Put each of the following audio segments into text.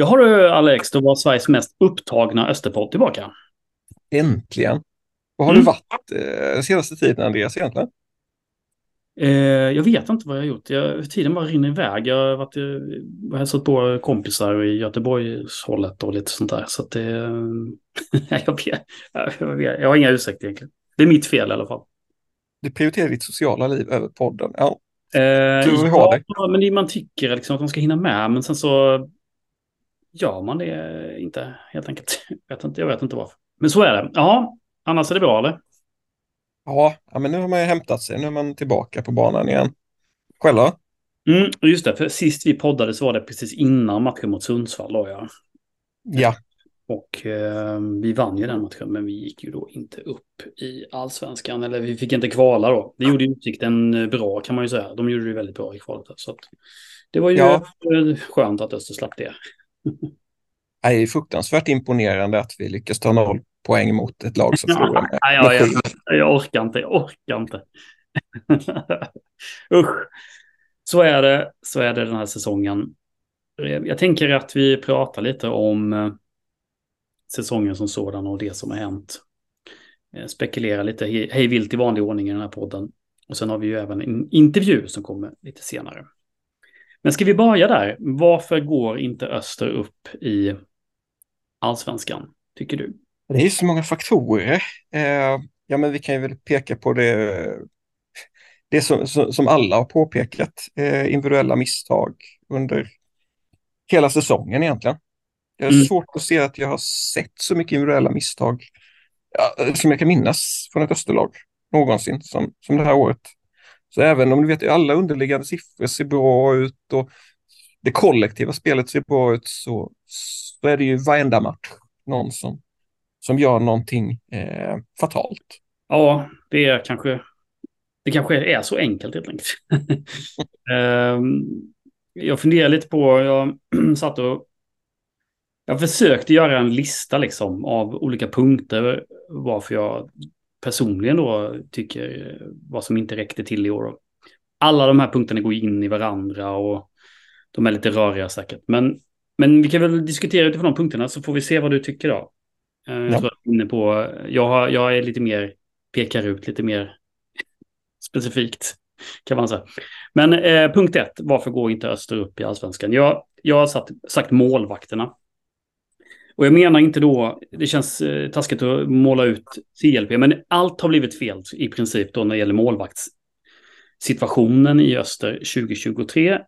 Jaha du Alex, då var Sveriges mest upptagna Österpodd tillbaka. Äntligen. Vad har Mm. du varit eh, senaste tiden, Andreas, egentligen? Eh, jag vet inte vad jag har gjort. Jag, tiden bara rinner iväg. Jag har varit, eh, jag har hälsat på kompisar i Göteborgshållet och lite sånt där. Så att det... Nej, jag, vet, jag, vet, jag har inga ursäkter egentligen. Det är mitt fel i alla fall. Du prioriterar ditt sociala liv över podden. Ja, Eh, har ja, men det man tycker liksom att man ska hinna med. Men sen så gör man det inte helt enkelt. Jag vet inte, jag vet inte varför. Men så är det. Ja, annars är det bra eller? ja, men nu har man ju hämtat sig. Nu är man tillbaka på banan igen. Själv då? Mm, just det, för sist vi poddade så var det precis innan matchen mot Sundsvall. Då, ja. Ja, Och eh, vi vann ju den matchen, men vi gick ju då inte upp i allsvenskan. Eller vi fick inte kvala då. Det gjorde ju Utsikten eh, bra kan man ju säga. De gjorde det väldigt bra i kvalet. Så att, det var ju Ja. skönt att Öster slapp det. det är fruktansvärt imponerande att vi lyckas ta noll poäng mot ett lag som förlorar med, Nej, jag, jag, jag orkar inte, jag orkar inte. Usch. Så är det, så är det den här säsongen. Eh, jag tänker att vi pratar lite om eh, säsongen som sådan och det som har hänt. Eh, spekulera lite hej vilt i vanlig ordning i den här podden. Och sen har vi ju även en intervju som kommer lite senare. Men ska vi börja där? Varför går inte Öster upp i allsvenskan, tycker du? Det är så många faktorer. Eh, ja, men vi kan ju väl peka på det, det som, som, som alla har påpekat. Eh, individuella misstag under hela säsongen egentligen. Jag har Mm. svårt att se att jag har sett så mycket individuella misstag ja, som jag kan minnas från ett Österlag någonsin som, som det här året. Så även om du vet alla underliggande siffror ser bra ut och det kollektiva spelet ser bra ut så, så är det ju varenda match någon som, som gör någonting eh, fatalt. Ja, det är kanske, det kanske är så enkelt helt enkelt. Ehm, jag funderar lite på, jag satt och jag försökte göra en lista liksom av olika punkter varför jag personligen då tycker vad som inte räckte till i år. Alla de här punkterna går in i varandra och de är lite röriga säkert. Men, men vi kan väl diskutera utifrån de punkterna så får vi se vad du tycker då. Eh, Jag Ja. du är inne på, jag, har, jag är lite mer, pekar ut lite mer specifikt kan man säga. Men eh, punkt ett, varför går inte Öster upp i allsvenskan? Jag, jag har satt, sagt målvakterna. Och jag menar inte då, det känns eh, taskigt att måla ut CLP, men allt har blivit fel i princip då när det gäller målvaktssituationen i Öster 2023.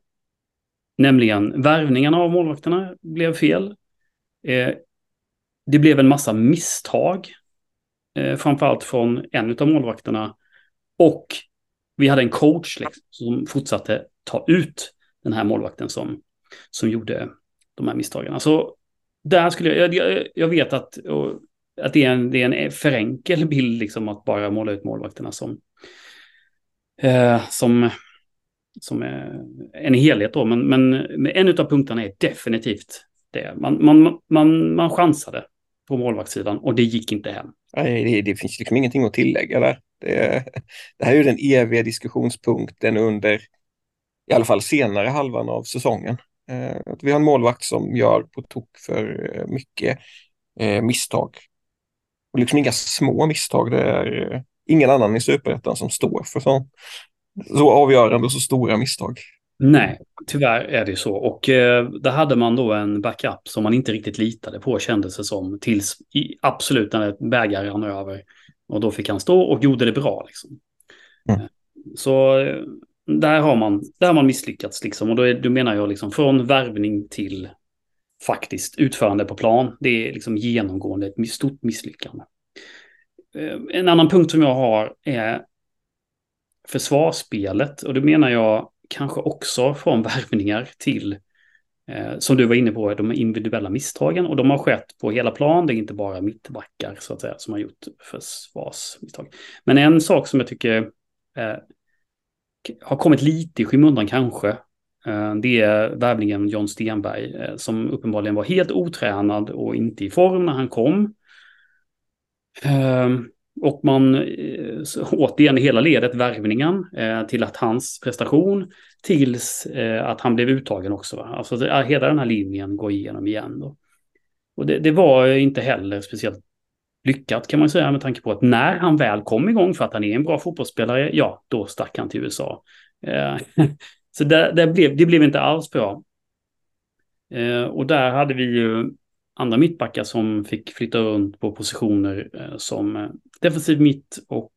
Nämligen värvningarna av målvakterna blev fel. Eh, det blev en massa misstag, eh, framförallt från en av målvakterna. Och vi hade en coach liksom, som fortsatte ta ut den här målvakten som, som gjorde de här misstagen. Alltså, där skulle jag, jag, jag vet att, och, att det, är en, det är en för enkel bild liksom, att bara måla ut målvakterna som, eh, som, som eh, en helhet. Då. Men, men men en av punkterna är definitivt det. Man, man, man, man chansade på målvaktssidan och det gick inte hem. Nej, det, det finns liksom ingenting att tillägga där. Det, det här är ju den eviga diskussionspunkten under i alla fall senare halvan av säsongen. Eh, att vi har en målvakt som gör på tok för eh, mycket eh, misstag. Och liksom inga små misstag. Det är ingen annan i superettan som står för så, så avgörande och så stora misstag. Nej, tyvärr är det ju så. Och eh, där hade man då en backup som man inte riktigt litade på kändes det som. Tills i, absolut när bägaren rann över. Och då fick han stå och gjorde det bra. Liksom. Mm. Så där har man, där har man misslyckats. Liksom. Och då, är, då menar jag liksom från värvning till faktiskt utförande på plan. Det är liksom genomgående ett stort misslyckande. Eh, en annan punkt som jag har är försvarsspelet. Och det menar jag kanske också från värvningar till, eh, som du var inne på, de individuella misstagen. Och de har skett på hela plan. Det är inte bara mittbackar så att säga som har gjort försvarsmisstag. Men en sak som jag tycker eh, har kommit lite i skymundan kanske. Eh, det är värvningen John Stenberg eh, som uppenbarligen var helt otränad och inte i form när han kom. Eh, och man återigen hela ledet värvningen till att hans prestation tills att han blev uttagen också. Va? Alltså hela den här linjen går igenom igen. Då. Och det, det, var inte heller speciellt lyckat kan man säga med tanke på att när han väl kom igång för att han är en bra fotbollsspelare, ja, då stack han till USA. Eh, så det, det, blev, det blev inte alls bra. Eh, och där hade vi ju andra mittbackar som fick flytta runt på positioner eh, som eh, defensiv mitt och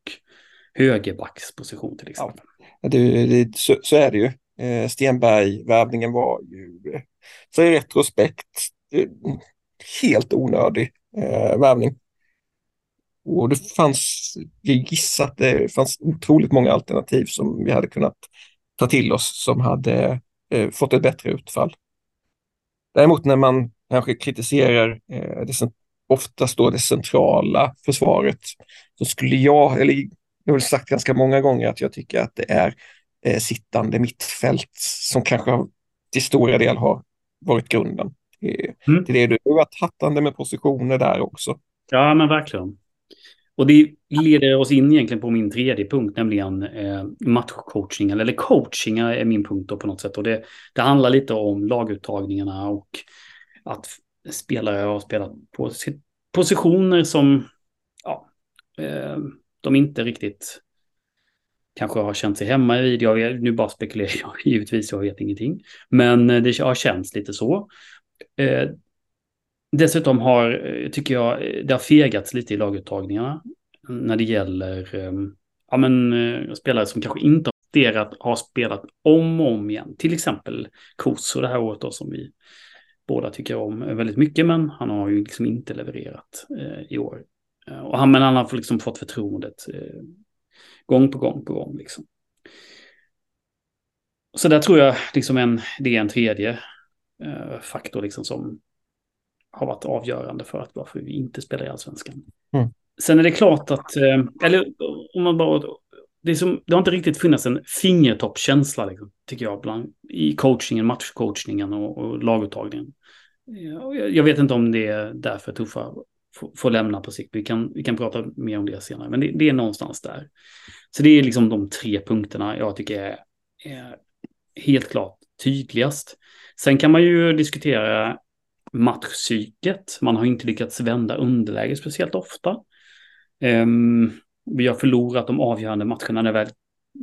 högerbacksposition till exempel. Ja, det, det, så, så, är det ju. Eh, Stenberg-värvningen var ju, eh, så i retrospekt, eh, helt onödig eh, värvning. Och det fanns, jag gissar att det fanns otroligt många alternativ som vi hade kunnat ta till oss som hade eh, fått ett bättre utfall. Däremot när man kanske kritiserar eh, det, oftast då det centrala försvaret så skulle jag, eller jag har sagt ganska många gånger att jag tycker att det är eh, sittande mittfält som kanske har, till stora del har varit grunden. Mm. Till det du har varit hattande med positioner där också. Ja, men verkligen. Och det leder oss in egentligen på min tredje punkt, nämligen eh, matchcoaching. Eller coaching är min punkt då på något sätt. Och det, det handlar lite om laguttagningarna och att spelare har spelat på positioner som ja, eh, de inte riktigt kanske har känt sig hemma i. Jag nu bara spekulerar jag givetvis, jag vet ingenting. Men eh, det har känts lite så. Eh, dessutom har, eh, tycker jag, eh, det har fegats lite i laguttagningarna när det gäller ehm, ja, men, eh, spelare som kanske inte har spelat, har spelat om och om igen. Till exempel Koso det här året då, som vi båda tycker om väldigt mycket, men han har ju liksom inte levererat eh, i år. Och han, men han har liksom fått förtroendet eh, gång på gång på gång. Liksom. Så där tror jag liksom en, det är en tredje eh, faktor liksom som har varit avgörande för att varför vi inte spelar i allsvenskan. Mm. Sen är det klart att, eh, eller om man bara, det, som, det har inte riktigt funnits en fingertoppskänsla, liksom, tycker jag, bland, i coachingen, matchcoachningen och, och laguttagningen. Jag, jag vet inte om det är därför Tuffa får lämna på sikt. Vi kan, vi kan prata mer om det senare, men det, det, är någonstans där. Så det är liksom de tre punkterna jag tycker är, är helt klart tydligast. Sen kan man ju diskutera matchpsyket. Man har inte lyckats vända underläge speciellt ofta. Um, vi har förlorat de avgörande matcherna när det väl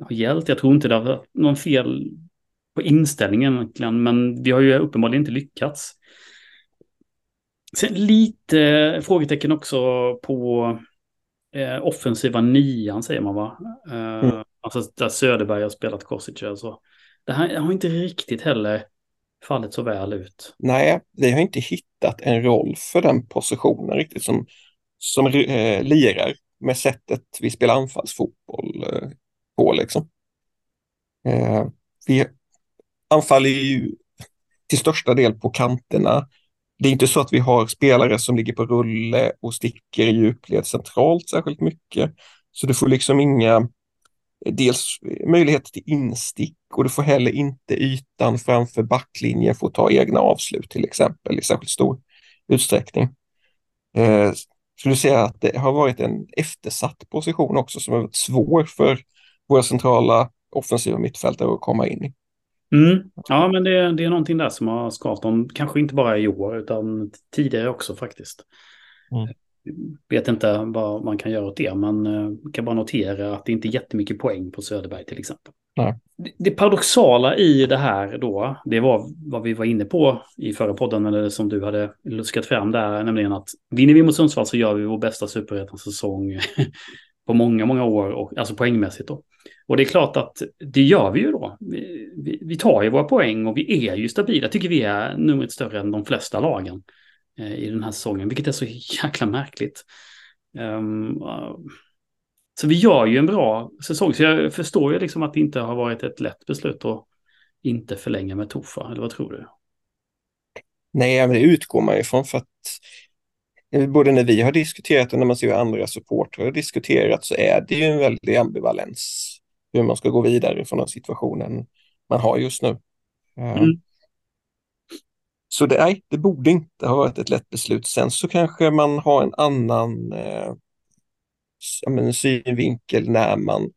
har gällt. Jag tror inte det har varit någon fel på inställningen egentligen, men vi har ju uppenbarligen inte lyckats. Sen lite frågetecken också på eh, offensiva nian säger man va? Eh, mm. Alltså där Söderberg har spelat Kosic. Alltså. Det här har inte riktigt heller fallit så väl ut. Nej, vi har inte hittat en roll för den positionen riktigt som, som eh, lirar med sättet vi spelar anfallsfotboll eh, på. Liksom. Eh, vi anfaller ju till största del på kanterna. Det är inte så att vi har spelare som ligger på rulle och sticker i djupled centralt särskilt mycket. Så du får liksom inga dels möjlighet till instick och du får heller inte ytan framför backlinjen för att ta egna avslut till exempel i särskilt stor utsträckning. Eh, skulle säga att det har varit en eftersatt position också som har varit svår för våra centrala offensiva mittfältare att komma in i. Mm. Ja, men det, det är någonting där som har skavt om, kanske inte bara i år utan tidigare också faktiskt. Mm vet inte vad man kan göra åt det, men uh, kan bara notera att det inte är jättemycket poäng på Söderberg till exempel. Nej. Det, det paradoxala i det här då, det var vad vi var inne på i förra podden, eller som du hade luskat fram där, nämligen att vinner vi mot Sundsvall så gör vi vår bästa superettan-säsong på många, många år, och, alltså poängmässigt då. Och det är klart att det gör vi ju då. Vi, vi, vi tar ju våra poäng och vi är ju stabila, tycker vi är numret större än de flesta lagen. Eh, i den här säsongen, vilket är så jäkla märkligt. Um, så vi gör ju en bra säsong, så jag förstår ju liksom att det inte har varit ett lätt beslut att inte förlänga med Tofa, eller vad tror du? Nej, men det utgår man ifrån för att eh, både när vi har diskuterat och när man ser hur andra supportrar har diskuterat så är det ju en väldig ambivalens hur man ska gå vidare från den situationen man har just nu. Ehm, mm. Så det, nej, det borde inte ha varit ett lätt beslut. Sen så kanske man har en annan eh, synvinkel när man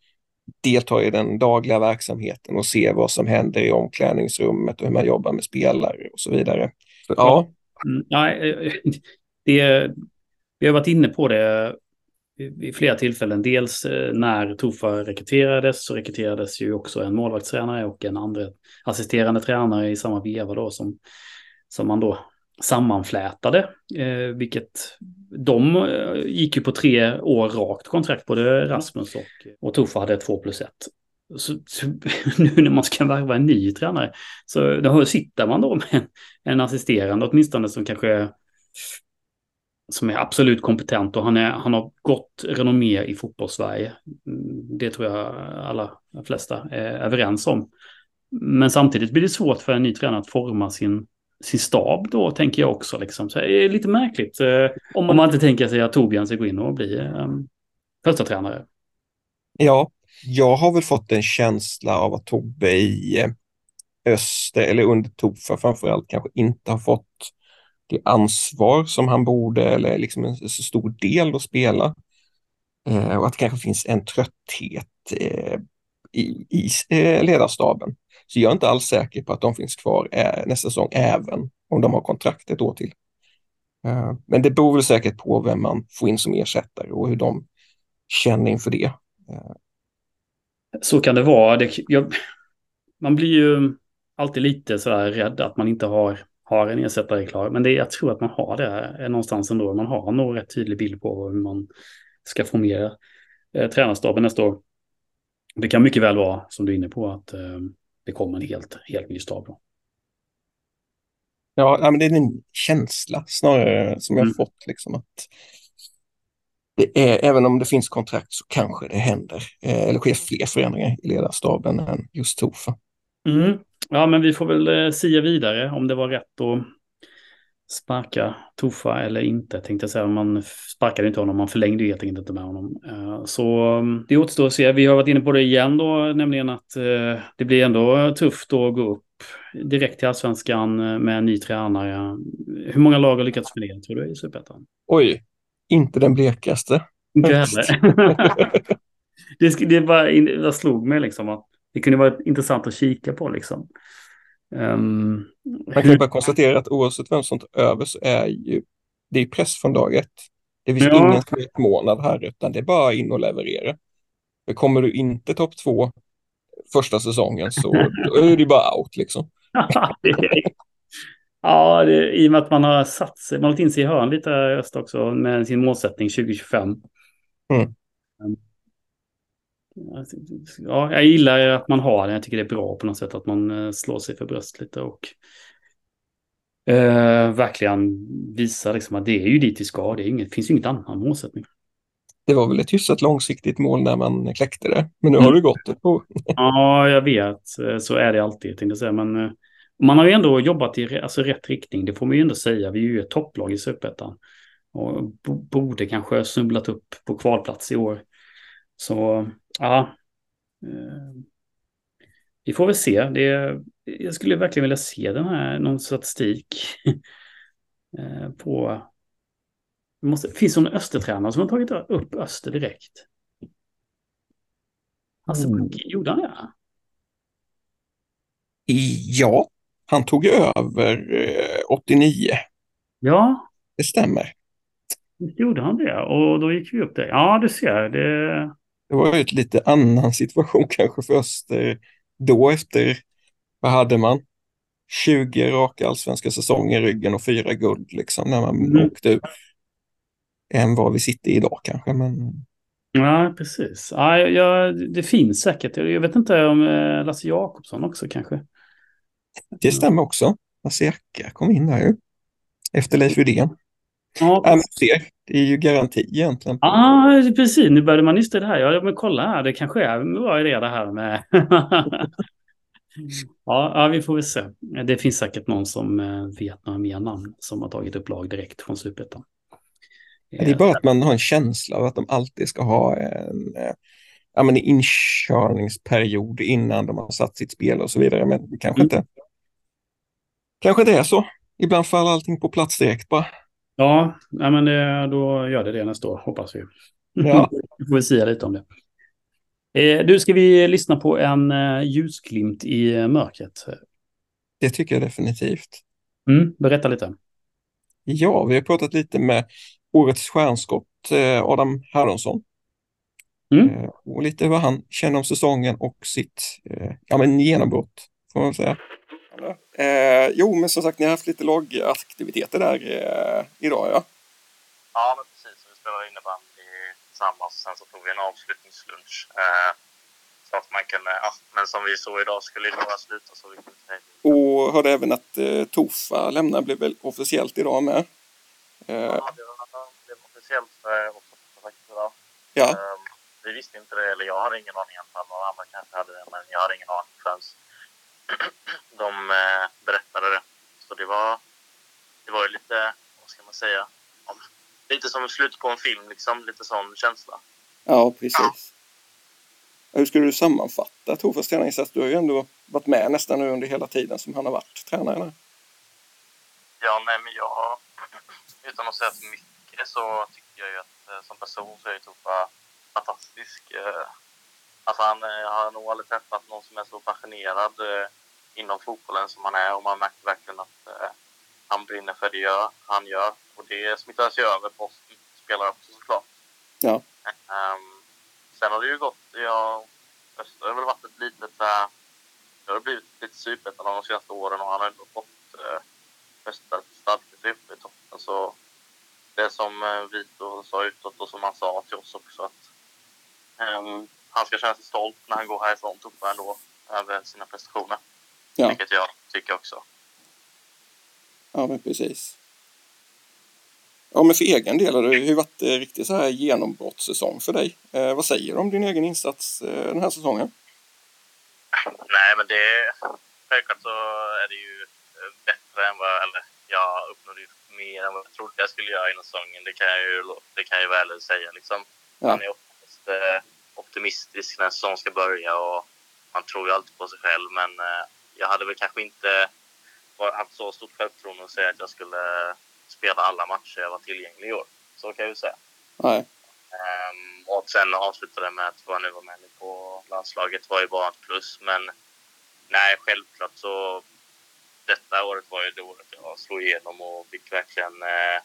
deltar i den dagliga verksamheten och ser vad som händer i omklädningsrummet och hur man jobbar med spelare och så vidare. Så, ja. Mm, ja, det, vi har varit inne på det vid flera tillfällen. Dels eh, när Tofa rekryterades så rekryterades ju också en målvaktstränare och en andra assisterande tränare i samma veva då som, som man då sammanflätade. Eh, vilket de eh, gick ju på tre år rakt kontrakt, både Rasmus och, och Tofa hade två plus ett. Så, så, nu när man ska värva en ny tränare så då sitter man då med en, en assisterande åtminstone som kanske som är absolut kompetent och han, är, han har gott renommé i fotbollssverige. Mm, det tror jag alla de flesta är överens om. Men samtidigt blir det svårt för en ny tränare att forma sin, sin stab då, tänker jag också. Liksom. Så det är lite märkligt eh, om man inte tänker sig att Torbjörn ska gå in och bli um, första tränare. Ja, jag har väl fått en känsla av att Tobbe i eh, Öster, eller under Tofa framförallt, kanske inte har fått det ansvar som han borde eller liksom en så stor del att spela. Eh, och att det kanske finns en trötthet eh, i, i eh, ledarstaben. Så jag är inte alls säker på att de finns kvar eh, nästa säsong även om de har kontrakt ett år till. Eh, men det beror väl säkert på vem man får in som ersättare och hur de känner inför det. Eh. Så kan det vara. Det, jag, man blir ju alltid lite sådär rädd att man inte har har en ersättare klar. Men det, jag tror att man har det någonstans ändå. Man har nog rätt tydlig bild på hur man ska formera eh, tränarstaben nästa år. Det kan mycket väl vara, som du är inne på, att eh, det kommer en helt, helt ny stab. Då. Ja, men det är en känsla snarare som jag mm. fått. Liksom, att det är, även om det finns kontrakt så kanske det händer, eh, eller sker fler förändringar i ledarstaben än just Tofa. Mm. Ja, men vi får väl eh, sia vidare om det var rätt att sparka Tofa eller inte, tänkte jag säga. Man sparkade inte honom, man förlängde helt enkelt inte med honom. Eh, så mm, det återstår att se. Vi har varit inne på det igen då, nämligen att eh, det blir ändå tufft att gå upp direkt till allsvenskan med en ny tränare. Hur många lag har lyckats med det, tror du, i Superettan? Oj, inte den blekaste. Inte heller. det, det bara, det slog mig liksom att det kunde vara intressant att kika på liksom. Um, Man kan ju bara konstatera att oavsett vem som tar över så är ju det är press från dag ett. Det finns ja. ingen månad här utan det är bara in och leverera. För kommer du inte topp två första säsongen så är det bara out liksom. ja, det, i och med att man har satt sig, man har in sig i hörn lite öst också med sin målsättning 2025. Mm. Ja, jag gillar att man har det. Jag tycker det är bra på något sätt att man eh, slår sig för bröst lite och eh, verkligen visar liksom att det är ju dit vi ska. Det, inget, finns ju inget annan målsättning. Det var väl ett hyfsat långsiktigt mål när man kläckte det, men nu har det gått ett år. ja, jag vet. Så är det alltid, tänkte jag säga. Men eh, man har ju ändå jobbat i alltså, rätt riktning. Det får man ju ändå säga. Vi är ju ett topplag i Superettan. Och borde kanske snubblat upp på kvalplats i år. Så ja, eh, vi får väl se. Det, jag skulle verkligen vilja se den här, någon statistik eh, på... Måste, finns det någon Östertränare som har tagit upp Öster direkt? Hasse mm. gjorde han det? Ja, han tog över 89. Eh, ja. Det stämmer. Gjorde han det? Och då gick vi upp det. Ja, du ser. Det, det var ju ett lite annan situation kanske för Öster då efter, vad hade man? 20 raka allsvenska säsonger i ryggen och fyra guld liksom när man mm. åkte ut. Än vad vi sitter idag kanske. Men... Ja, precis. Ja, ja, det finns säkert. Jag vet inte om eh, Lasse Jakobsson också kanske. Det stämmer också. Lasse Jacka kom in där ju. Efter Leif Widén. Ja, ser, det är ju garanti egentligen. Ja, ah, precis. Nu började man nysta det här. Ja, men kolla här, det kanske är en bra idé det här med... ja, ja, vi får väl se. Det finns säkert någon som eh, vet några mer namn som har tagit upp lag direkt från Superettan. Det är bara att man har en känsla av att de alltid ska ha en eh, ja, men inkörningsperiod innan de har satt sitt spel och så vidare. Men kanske mm. inte. Kanske det är så. Ibland faller allting på plats direkt bara. Ja, men det, då gör det det nästa år, hoppas vi. Ja, Vi får säga lite om det. Eh, du, ska vi lyssna på en eh, ljusglimt i mörkret? Det tycker jag definitivt. Mm, berätta lite. Ja, vi har pratat lite med årets stjärnskott Adam Haronsson. Mm. Och lite hur han känner om säsongen och sitt ja, men genombrott, får man säga. Eh, jo, men som sagt, ni har haft lite lagaktiviteter där eh, idag, ja? Ja, men precis. Vi spelade innebandy tillsammans. Sen så tog vi en avslutningslunch. Eh, så att man kunde, ja, men som vi såg idag skulle några sluta så vi kunde Och hörde även att eh, Tofa lämnar, blev väl officiellt idag med? Eh. Ja, det var, det var officiellt för också faktiskt idag. Ja. Eh, vi visste inte det, eller jag hade ingen aning fall. Några andra kanske hade det, men jag hade ingen aning förrän de eh, berättade det. Så det var, det var ju lite, vad ska man säga, lite som slutet på en film, liksom. Lite sån känsla. Ja, precis. Hur skulle du sammanfatta Tofas tränarinsats? Du har ju ändå varit med nästan nu under hela tiden som han har varit tränare. Ja, nej, men jag, utan att säga för mycket så tycker jag ju att eh, som person så är Tofa fantastisk. Alltså han eh, har nog aldrig träffat någon som är så passionerad eh, inom fotbollen som han är och man märker verkligen att eh, han brinner för det gör, han gör. Och det smittar sig över på oss spelare också såklart. Ja. Um, sen har det ju gått, ja, Öster har väl varit ett litet så här, det har blivit lite superettan de senaste åren och han har ändå fått eh, Öster stadga sig uppe i toppen. Så det som eh, Vito sa utåt och som han sa till oss också att um, han ska känna sig stolt när han går härifrån Tuffa ändå över sina prestationer. Ja. Vilket jag tycker också. Ja, men precis. Ja, men för egen del har det varit en riktigt så här genombrottssäsong för dig. Eh, vad säger du om din egen insats eh, den här säsongen? Nej, men det... Självklart så är det ju bättre än vad... Eller jag uppnådde ju mer än vad jag trodde jag skulle göra i säsongen. Det kan jag ju, det kan jag ju väl säga liksom. Ja. Man är oftast eh, optimistisk när säsongen ska börja och man tror ju alltid på sig själv. Men eh, jag hade väl kanske inte haft så stort självförtroende att säga att jag skulle spela alla matcher jag var tillgänglig i år. Så kan jag ju säga. Nej. Um, och sen avslutade med att jag nu var med på landslaget var ju bara ett plus. Men nej, självklart så detta året var ju det året jag slog igenom och fick verkligen eh,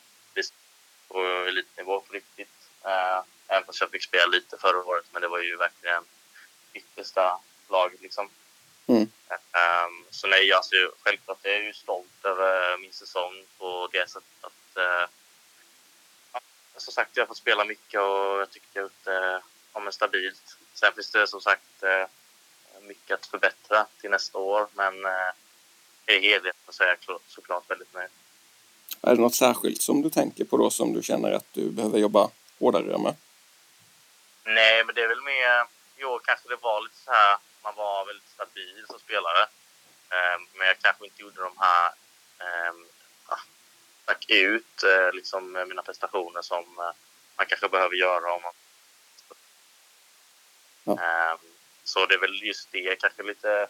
på elitnivå på riktigt. Uh, Även fast jag fick spela lite förra året, men det var ju verkligen yttersta laget liksom. Mm. Um, så nej, alltså, självklart är jag ju stolt över min säsong på det sättet att uh, som sagt, jag har fått spela mycket och jag tycker jag har gjort det ja, stabilt. Sen finns det som sagt uh, mycket att förbättra till nästa år, men uh, i helheten så är jag såklart väldigt nöjd. Är det något särskilt som du tänker på då som du känner att du behöver jobba hårdare med? Nej, men det är väl mer... Jo, kanske det var lite så här... Man var väldigt stabil som spelare. Eh, men jag kanske inte gjorde de här... Eh, stack ut eh, liksom mina prestationer som eh, man kanske behöver göra om man... Ja. Eh, så det är väl just det, kanske lite...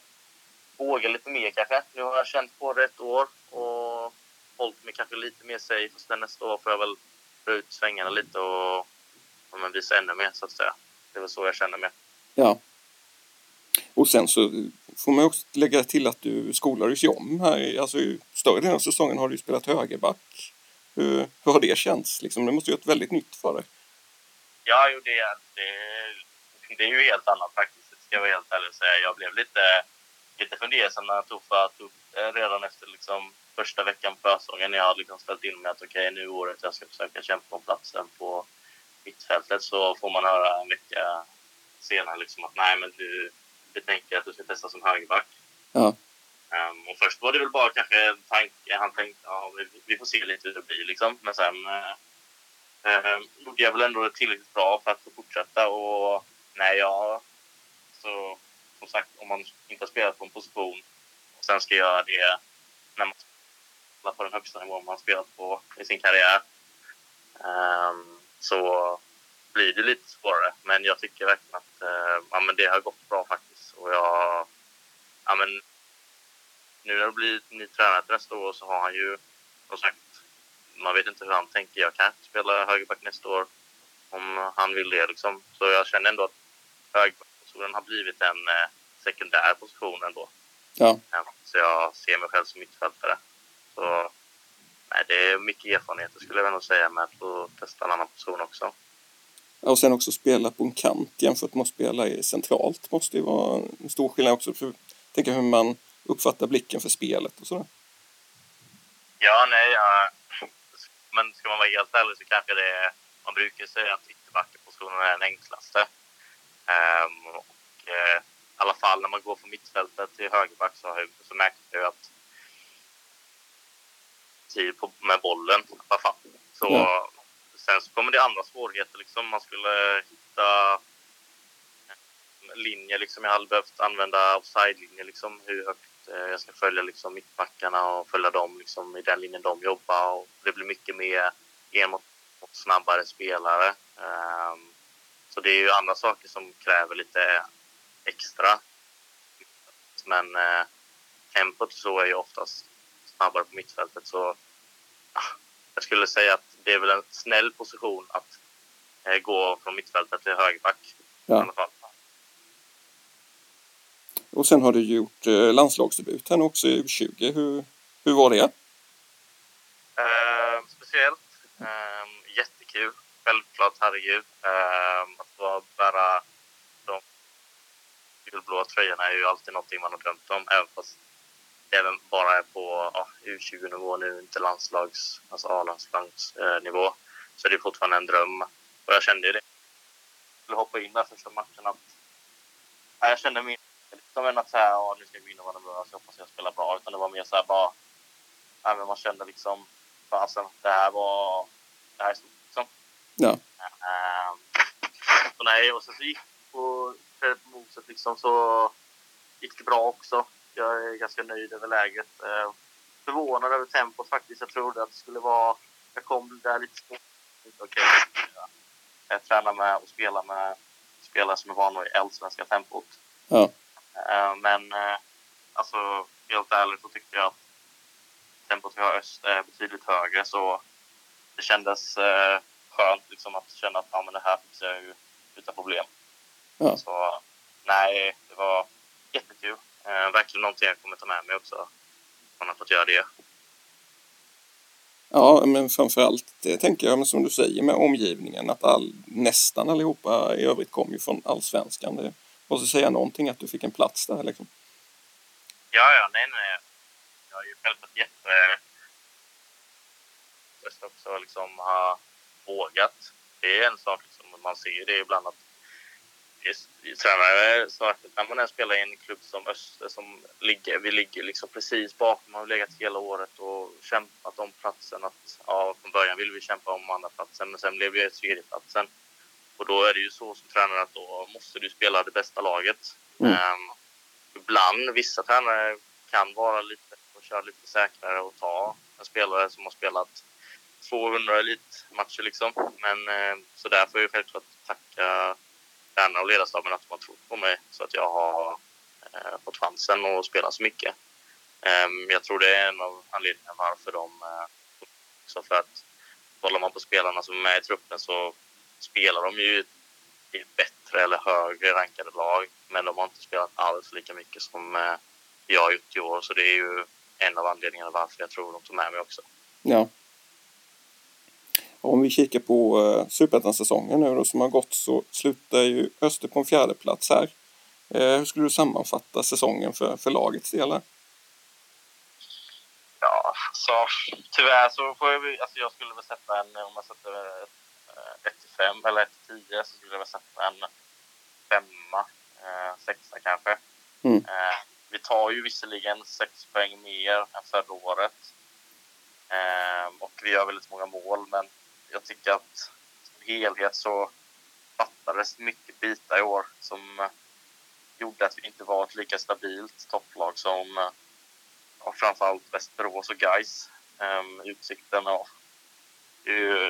Våga lite mer kanske. Nu har jag känt på det ett år och hållit mig kanske lite mer safe. Sen nästa år får jag väl dra ut svängarna lite och om man visar ännu mer så att säga. Det är väl så jag känner mig. Ja. Och sen så får man också lägga till att du skolades ju om här. Alltså större delen av säsongen har du spelat högerback. Hur, hur har det känts? Liksom, det måste ju varit väldigt nytt för dig. Ja, jo, det, det, det är ju helt annat faktiskt. Ska jag vara helt ärlig och säga. Jag blev lite, lite fundersam när Tuffa tog redan efter liksom, första veckan på försäsongen. Jag hade liksom ställt in mig att okej, okay, nu är året jag ska försöka kämpa om platsen på mittfältet så får man höra en vecka senare liksom att nej, men du, du tänker att du ska testa som högerback. Ja. Um, och först var det väl bara kanske en tanke. Han tänkte ja, vi, vi får se lite hur det blir liksom. Men sen uh, uh, gjorde jag väl ändå det tillräckligt bra för att få fortsätta. Och nej, ja, så som sagt, om man inte har spelat på en position och sen ska göra det när man spelar på den högsta nivån man spelat på i sin karriär. Um, så blir det lite svårare. Men jag tycker verkligen att eh, ja, men det har gått bra faktiskt. Och jag, ja, men, nu när det blir ny tränare till nästa år så har han ju, som sagt, man vet inte hur han tänker. Jag kan spela högerback nästa år. om han vill det. Liksom. Så jag känner ändå att högerpositionen har blivit en eh, sekundär position ändå. Ja. Så jag ser mig själv som mittfältare. Så nej, det är mycket erfarenheter skulle jag nog säga med att få testa en annan position också. Och sen också spela på en kant jämfört med att spela i centralt måste ju vara en stor skillnad också. För tänka hur man uppfattar blicken för spelet och sådär. Ja, nej, ja. men ska man vara helt ärlig så kanske det är, man brukar säga att ytterbackepositionen är den enklaste. Um, och, uh, I alla fall när man går från mittfältet till högerback så, så märker jag att tid på, med bollen. Så, ja. Sen så kommer det andra svårigheter. Liksom. Man skulle hitta linjer. Liksom. Jag hade behövt använda offside-linjer. Liksom. Hur högt eh, jag ska följa liksom, mittbackarna och följa dem liksom, i den linjen de jobbar. Och det blir mycket mer en mot, mot snabbare spelare. Um, så det är ju andra saker som kräver lite extra. Men eh, tempot så är ju oftast snabbare på mittfältet. Så ah, jag skulle säga att det är väl en snäll position att eh, gå från mittfältet till högerback. Ja. I alla fall. Och sen har du gjort eh, landslagsdebut här också i U20. Hur, hur var det? Eh, speciellt. Eh, jättekul. Självklart, herregud. Eh, att få bära de gulblåa tröjorna är ju alltid någonting man har drömt om. Även fast även bara är på ja, U20-nivå nu, inte landslags, alltså A-landslagsnivå, så är det fortfarande en dröm. Och jag kände ju det. Jag skulle hoppa in där första matchen att ja, jag kände mig som en att säga, ja, nu ska jag gå in och vara nervös, jag hoppas jag spelar bra, utan det var mer så här bara, ja, men man kände liksom, fasen, det här var, det här är stort liksom. Ja. Uh, så nej, och sen så gick på moset liksom så gick det bra också jag är ganska nöjd över läget. Eh, förvånad över tempot faktiskt. Jag trodde att det skulle vara... Jag kom där lite svårt. Okej. Jag tränar med och spelar med spelare som är vana vid allsvenska tempot. Ja. Eh, men eh, alltså, helt ärligt så tyckte jag att tempot i öst är betydligt högre. Så det kändes skönt liksom, att känna att ja, men det här fixar jag ju utan problem. Ja. Så nej, det var jättekul. Eh, verkligen någonting jag kommer ta med mig också. Man har fått göra det. Ja, men framförallt det tänker jag, men som du säger med omgivningen, att all, nästan allihopa i övrigt kom ju från allsvenskan. Det måste säga någonting att du fick en plats där liksom. Ja, ja, nej, nej. Jag är ju självklart jätte... också liksom ha vågat. Det är en sak som man ser det ibland att tränare sa att när man spelar i en klubb som Öster som ligger, vi ligger liksom precis bakom, har legat hela året och kämpat om platsen. Att, ja, från början ville vi kämpa om andra platsen men sen blev vi tredjeplatsen. Och då är det ju så som tränare att då måste du spela det bästa laget. Mm. Um, ibland, vissa tränare kan vara lite och köra lite säkrare och ta en spelare som har spelat 200 elitmatcher liksom. Men eh, så därför är jag självklart tacka tränare och ledarstaben att de har trott på mig så att jag har eh, fått chansen att spela så mycket. Eh, jag tror det är en av anledningarna varför de... Eh, också för att kollar man på spelarna som är med i truppen så spelar de ju i ett bättre eller högre rankade lag. Men de har inte spelat alls lika mycket som eh, jag har gjort i år. Så det är ju en av anledningarna varför jag tror de tog med mig också. Ja. Om vi kikar på uh, Superettan-säsongen nu då som har gått så slutar ju Öster på en fjärde plats här. Uh, hur skulle du sammanfatta säsongen för, för lagets del? Ja, så tyvärr så får jag, alltså jag skulle väl sätta en, om man sätter 1 till 5 eller 1 till 10 så skulle jag väl sätta en femma, eh, sexa kanske. Mm. Eh, vi tar ju visserligen sex poäng mer än förra året. Eh, och vi gör väldigt många mål, men jag tycker att som helhet så fattades mycket bitar i år som eh, gjorde att vi inte var ett lika stabilt topplag som eh, och framförallt Västerås och Gais. Um, utsikten, ja,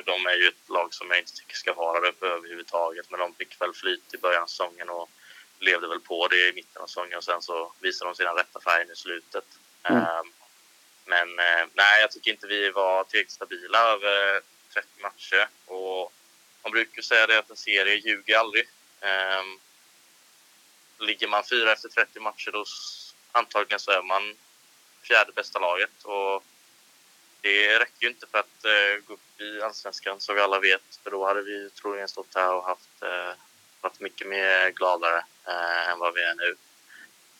de är ju ett lag som jag inte tycker ska vara där uppe överhuvudtaget. Men de fick väl flyt i början av säsongen och levde väl på det i mitten av säsongen och sen så visade de sina rätta färger i slutet. Mm. Um, men eh, nej, jag tycker inte vi var tillräckligt stabila över 30 matcher. Och man brukar säga det att en serie ljuger aldrig. Um, ligger man fyra efter 30 matcher då antagligen så är man fjärde bästa laget. Och det räcker ju inte för att uh, gå upp i allsvenskan som vi alla vet. För då hade vi troligen stått här och haft, uh, varit mycket mer gladare uh, än vad vi är nu.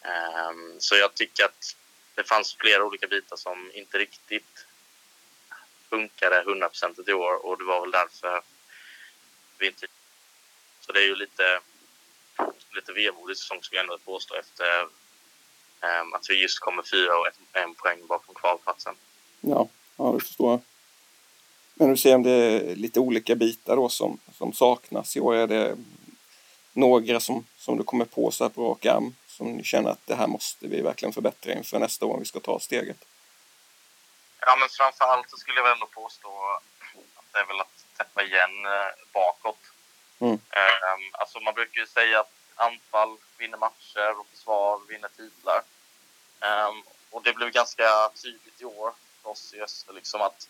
Um, så jag tycker att det fanns flera olika bitar som inte riktigt funkade hundraprocentigt i år och det var väl därför vi inte... Så det är ju lite, lite vemodig säsong skulle jag ändå påstå efter um, att vi just kommer fyra och ett, en poäng bakom kvalplatsen. Ja, ja, det förstår jag. Men du ser om det är lite olika bitar då som, som saknas i år. Är det några som, som du kommer på så här på rak arm som ni känner att det här måste vi verkligen förbättra inför nästa år om vi ska ta steget? Ja, men framför allt så skulle jag väl ändå påstå att det är väl att täppa igen eh, bakåt. Mm. Um, alltså man brukar ju säga att anfall vinner matcher och försvar vinner titlar. Um, och det blev ganska tydligt i år för oss i Öster liksom att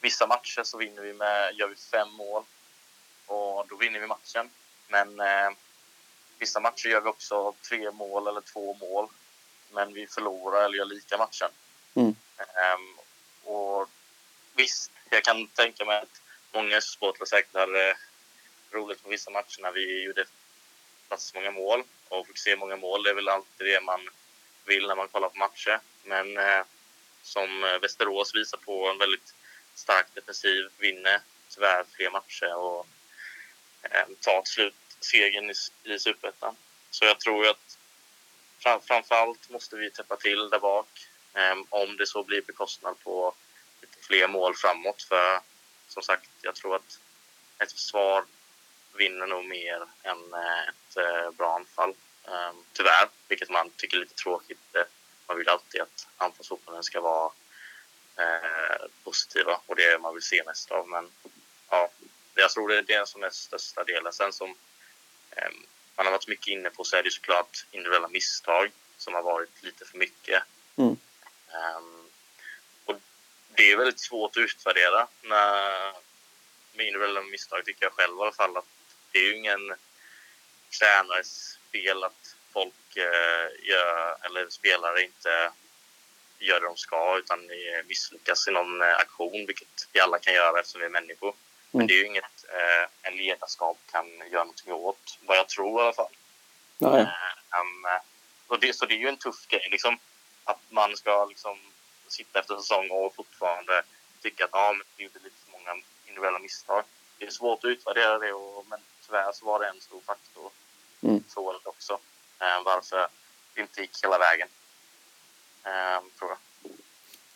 vissa matcher så vinner vi med, gör vi fem mål och då vinner vi matchen. Men eh, vissa matcher gör vi också tre mål eller två mål men vi förlorar eller gör lika matchen. Mm. Um, och visst, jag kan tänka mig att många supportrar säkert hade roligt på vissa matcher när vi gjorde så många mål och fick se många mål. Det är väl alltid det man vill när man kollar på matcher. Men eh, som eh, Västerås visar på en väldigt stark defensiv, vinner tyvärr fler matcher och eh, tar till slut segern i, i Superettan. Så jag tror att fram, framförallt måste vi täppa till där bak. Ehm, om det så blir bekostnad på lite fler mål framåt. För som sagt, jag tror att ett försvar vinner nog mer än eh, ett eh, bra anfall. Ehm, tyvärr, vilket man tycker är lite tråkigt. Eh, man vill alltid att anfallsfotbollen ska vara positiva och det är det man vill se mest av. Men ja, jag tror det är det som är största delen. Sen som ehm, man har varit mycket inne på så är det såklart individuella misstag som har varit lite för mycket. Mm. Um, och det är väldigt svårt att utvärdera när, med individuella misstag tycker jag själv i alla fall. Att det är ju ingen tränares fel att folk eh, gör, eller spelare inte gör det de ska utan misslyckas i någon eh, aktion, vilket vi alla kan göra eftersom vi är människor. Men mm. det är ju inget eh, en ledarskap kan göra någonting åt, vad jag tror i alla fall. Nej. Um, och det, så det är ju en tuff grej, liksom, att man ska liksom, sitta efter säsong och fortfarande tycka att ah, men vi gjorde lite för många individuella misstag. Det är svårt att utvärdera det, och, men tyvärr så var det en stor faktor mm. för året också. Eh, varför det inte gick hela vägen, eh, tror jag.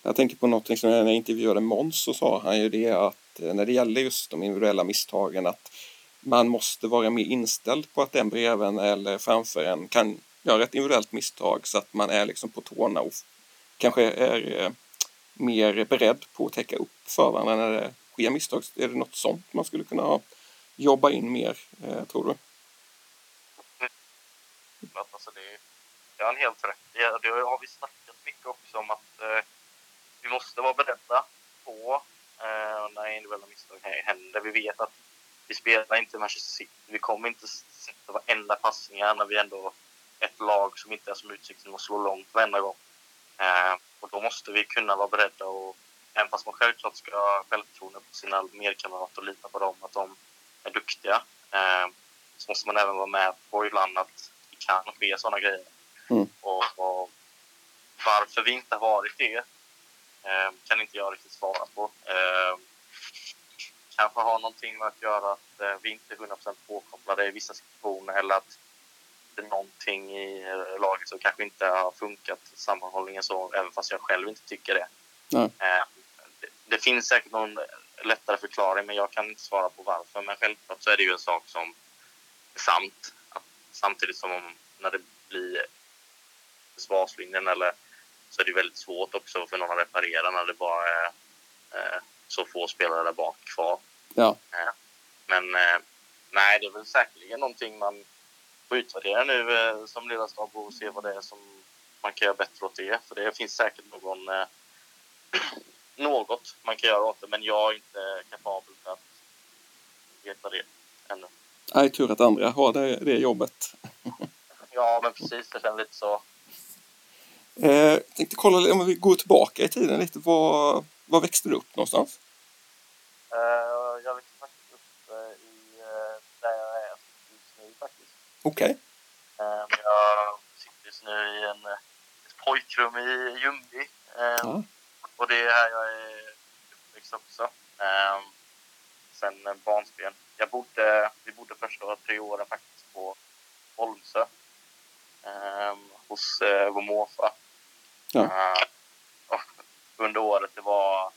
Jag tänker på någonting som när jag intervjuade Måns så sa han ju det att eh, när det gäller just de individuella misstagen att man måste vara mer inställd på att den bredvid eller framför en kan gör ett individuellt misstag så att man är liksom på tårna och kanske är eh, mer beredd på att täcka upp för varandra när det sker misstag. Är det något sånt man skulle kunna jobba in mer, eh, tror du? Mm. Alltså det, det har han helt rätt i. Det har vi snackat mycket också om att eh, vi måste vara beredda på eh, när individuella misstag händer. Vi vet att vi spelar inte Manchester City. Vi kommer inte sätta varenda passningar när vi ändå ett lag som inte är som Utsikten och slå långt varenda gång. Eh, och då måste vi kunna vara beredda och även fast man självklart ska ha självförtroende på sina medkamrater och lita på dem, att de är duktiga, eh, så måste man även vara med på ibland att det kan ske sådana grejer. Mm. Och, och, varför vi inte har varit det eh, kan inte jag riktigt svara på. Eh, kanske har någonting med att göra att eh, vi inte är 100% påkopplade i vissa situationer eller att är någonting i laget som kanske inte har funkat sammanhållningen så, även fast jag själv inte tycker det. Mm. Det, det, finns säkert någon lättare förklaring, men jag kan inte svara på varför. Men självklart så är det ju en sak som är sant. Samtidigt som om, när det blir försvarslinjen eller så är det väldigt svårt också för någon att reparera när det bara är eh, så få spelare där bak kvar. Ja. Eh, men eh, nej, det är väl säkerligen någonting man får utvärdera nu eh, som ledarstab och se vad det är som man kan göra bättre åt det. För det finns säkert någon, eh, något man kan göra åt det, men jag är inte kapabel för att veta det ännu. Nej, tur att andra har det, det jobbet. Ja, men precis. Det känns lite så. Eh, tänkte kolla om vi går tillbaka i tiden lite. Var, var växte du upp någonstans? Uh, jag växte faktiskt upp uh, i uh, där jag är just nu faktiskt. Okej. Okay. jag sitter just nu i en, ett pojkrum i Ljungby. Ja. Och det är här jag är uppväxt också. sen barnsben. Jag bodde, vi bodde första tre åren faktiskt på Holmsö. hos vår morfar. Ja. Under året det var, uh,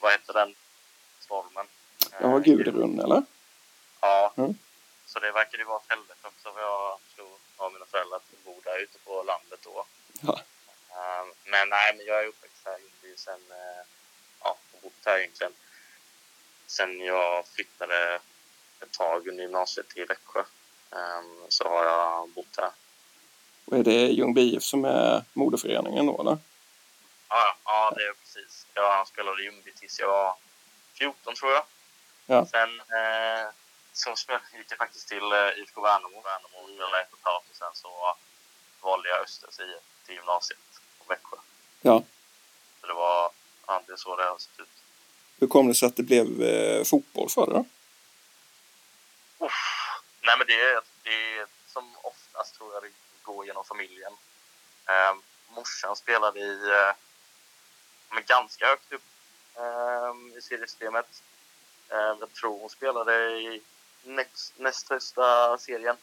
vad hette den stormen? Ja, Gudrun eller? Ja. Mm. Så det verkade ju vara ett helvete också för jag förstod av mina föräldrar att bo där ute på landet då. Ja. Uh, men nej, men jag är uppväxt här i sen, ja, och bott här egentligen sen jag flyttade ett tag under gymnasiet till Växjö. Um, så har jag bott här och är det Ljungby IF som är moderföreningen då eller? Ja, ja det är precis. Jag spelade i Ljungby tills jag var 14 tror jag. Ja. Sen eh, så gick jag faktiskt till eh, IFK Värnamo. Värnamo spelade ett och ett halvt och sen så valde jag Östers IF till gymnasiet på Växjö. Ja. Så det var det så det har sett ut. Hur kom det sig att det blev eh, fotboll för dig då? Nej men det är, det är som oftast tror jag det gå genom familjen. Eh, morsan spelade i, eh, men ganska högt upp eh, i seriesystemet. Eh, jag tror hon spelade i näst, näst högsta serien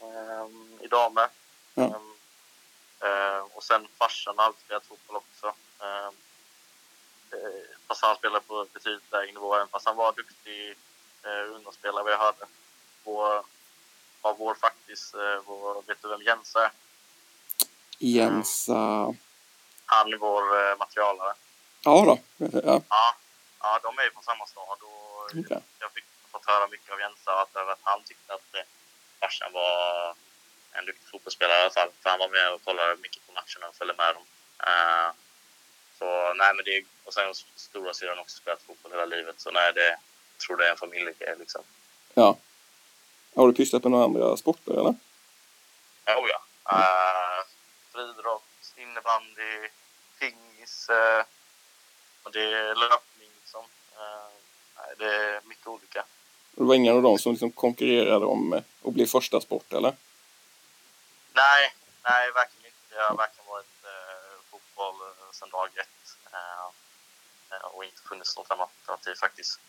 eh, i damer. Mm. Eh, och sen farsan har alltid spelat fotboll också. Eh, fast han spelade på betydligt lägre nivå, även fast han var duktig eh, ungdomsspelare vad jag hörde. Och av vår faktiskt, eh, vår, vet du vem Jens är? Jensa? Han är vår materialare. Ja då. Ja. ja. Ja, de är ju från samma stad och okay. jag fick höra mycket av Jensa att, att han tyckte att eh, farsan var en duktig fotbollsspelare i alla fall. För han var med och kollade mycket på matcherna och följde med dem. Uh, så nej, men det och sen stora syrran också spelat fotboll hela livet. Så nej, det jag tror det är en familjegrej liksom. Ja. Har du pysslat med några andra sporter eller? Oh, ja. Uh, friidrott, innebandy, pingis. Uh, och det är löpning liksom. Uh, det är mycket olika. Och det var ingen av dem som liksom konkurrerade om att bli första sport eller? Nej, nej verkligen inte. Jag har verkligen varit uh, fotboll sedan dag ett. och inte funnits något annat alternativ faktiskt.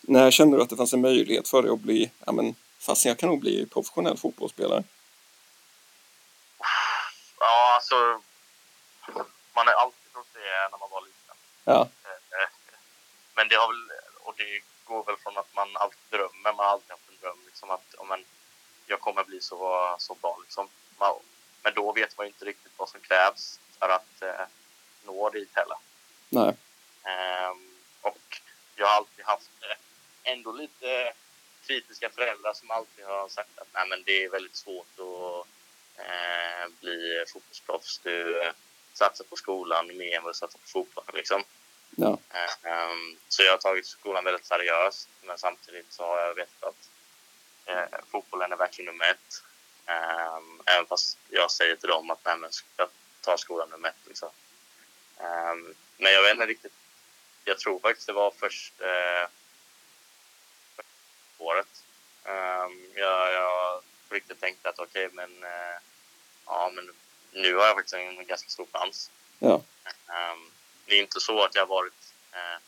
När kände du att det fanns en möjlighet för dig att bli, ja men fast jag kan nog bli professionell fotbollsspelare? Ja, alltså man har alltid trott det när man var liten. Ja. Eh, men det har väl, och det går väl från att man alltid drömmer, man har alltid haft en dröm liksom att ja, men, jag kommer bli så, så bra liksom. Men då vet man ju inte riktigt vad som krävs för att eh, nå dit heller. Nej. Um, och jag har alltid haft eh, ändå lite kritiska föräldrar som alltid har sagt att Nej, men det är väldigt svårt att eh, bli fotbollsproffs. Du eh, satsar på skolan mer än vad du satsar på fotboll. Liksom. Ja. Eh, um, så jag har tagit skolan väldigt seriöst, men samtidigt så har jag vetat att eh, fotbollen är verkligen nummer ett. Um, även fast jag säger till dem att Nej, men jag tar skolan nummer ett. Liksom. Um, men jag vet inte riktigt. Jag tror faktiskt det var först eh, året. Jag, jag riktigt tänkte att okej, okay, men, uh, ja, men nu har jag faktiskt en ganska stor chans. Ja. Um, det är inte så att jag har varit uh,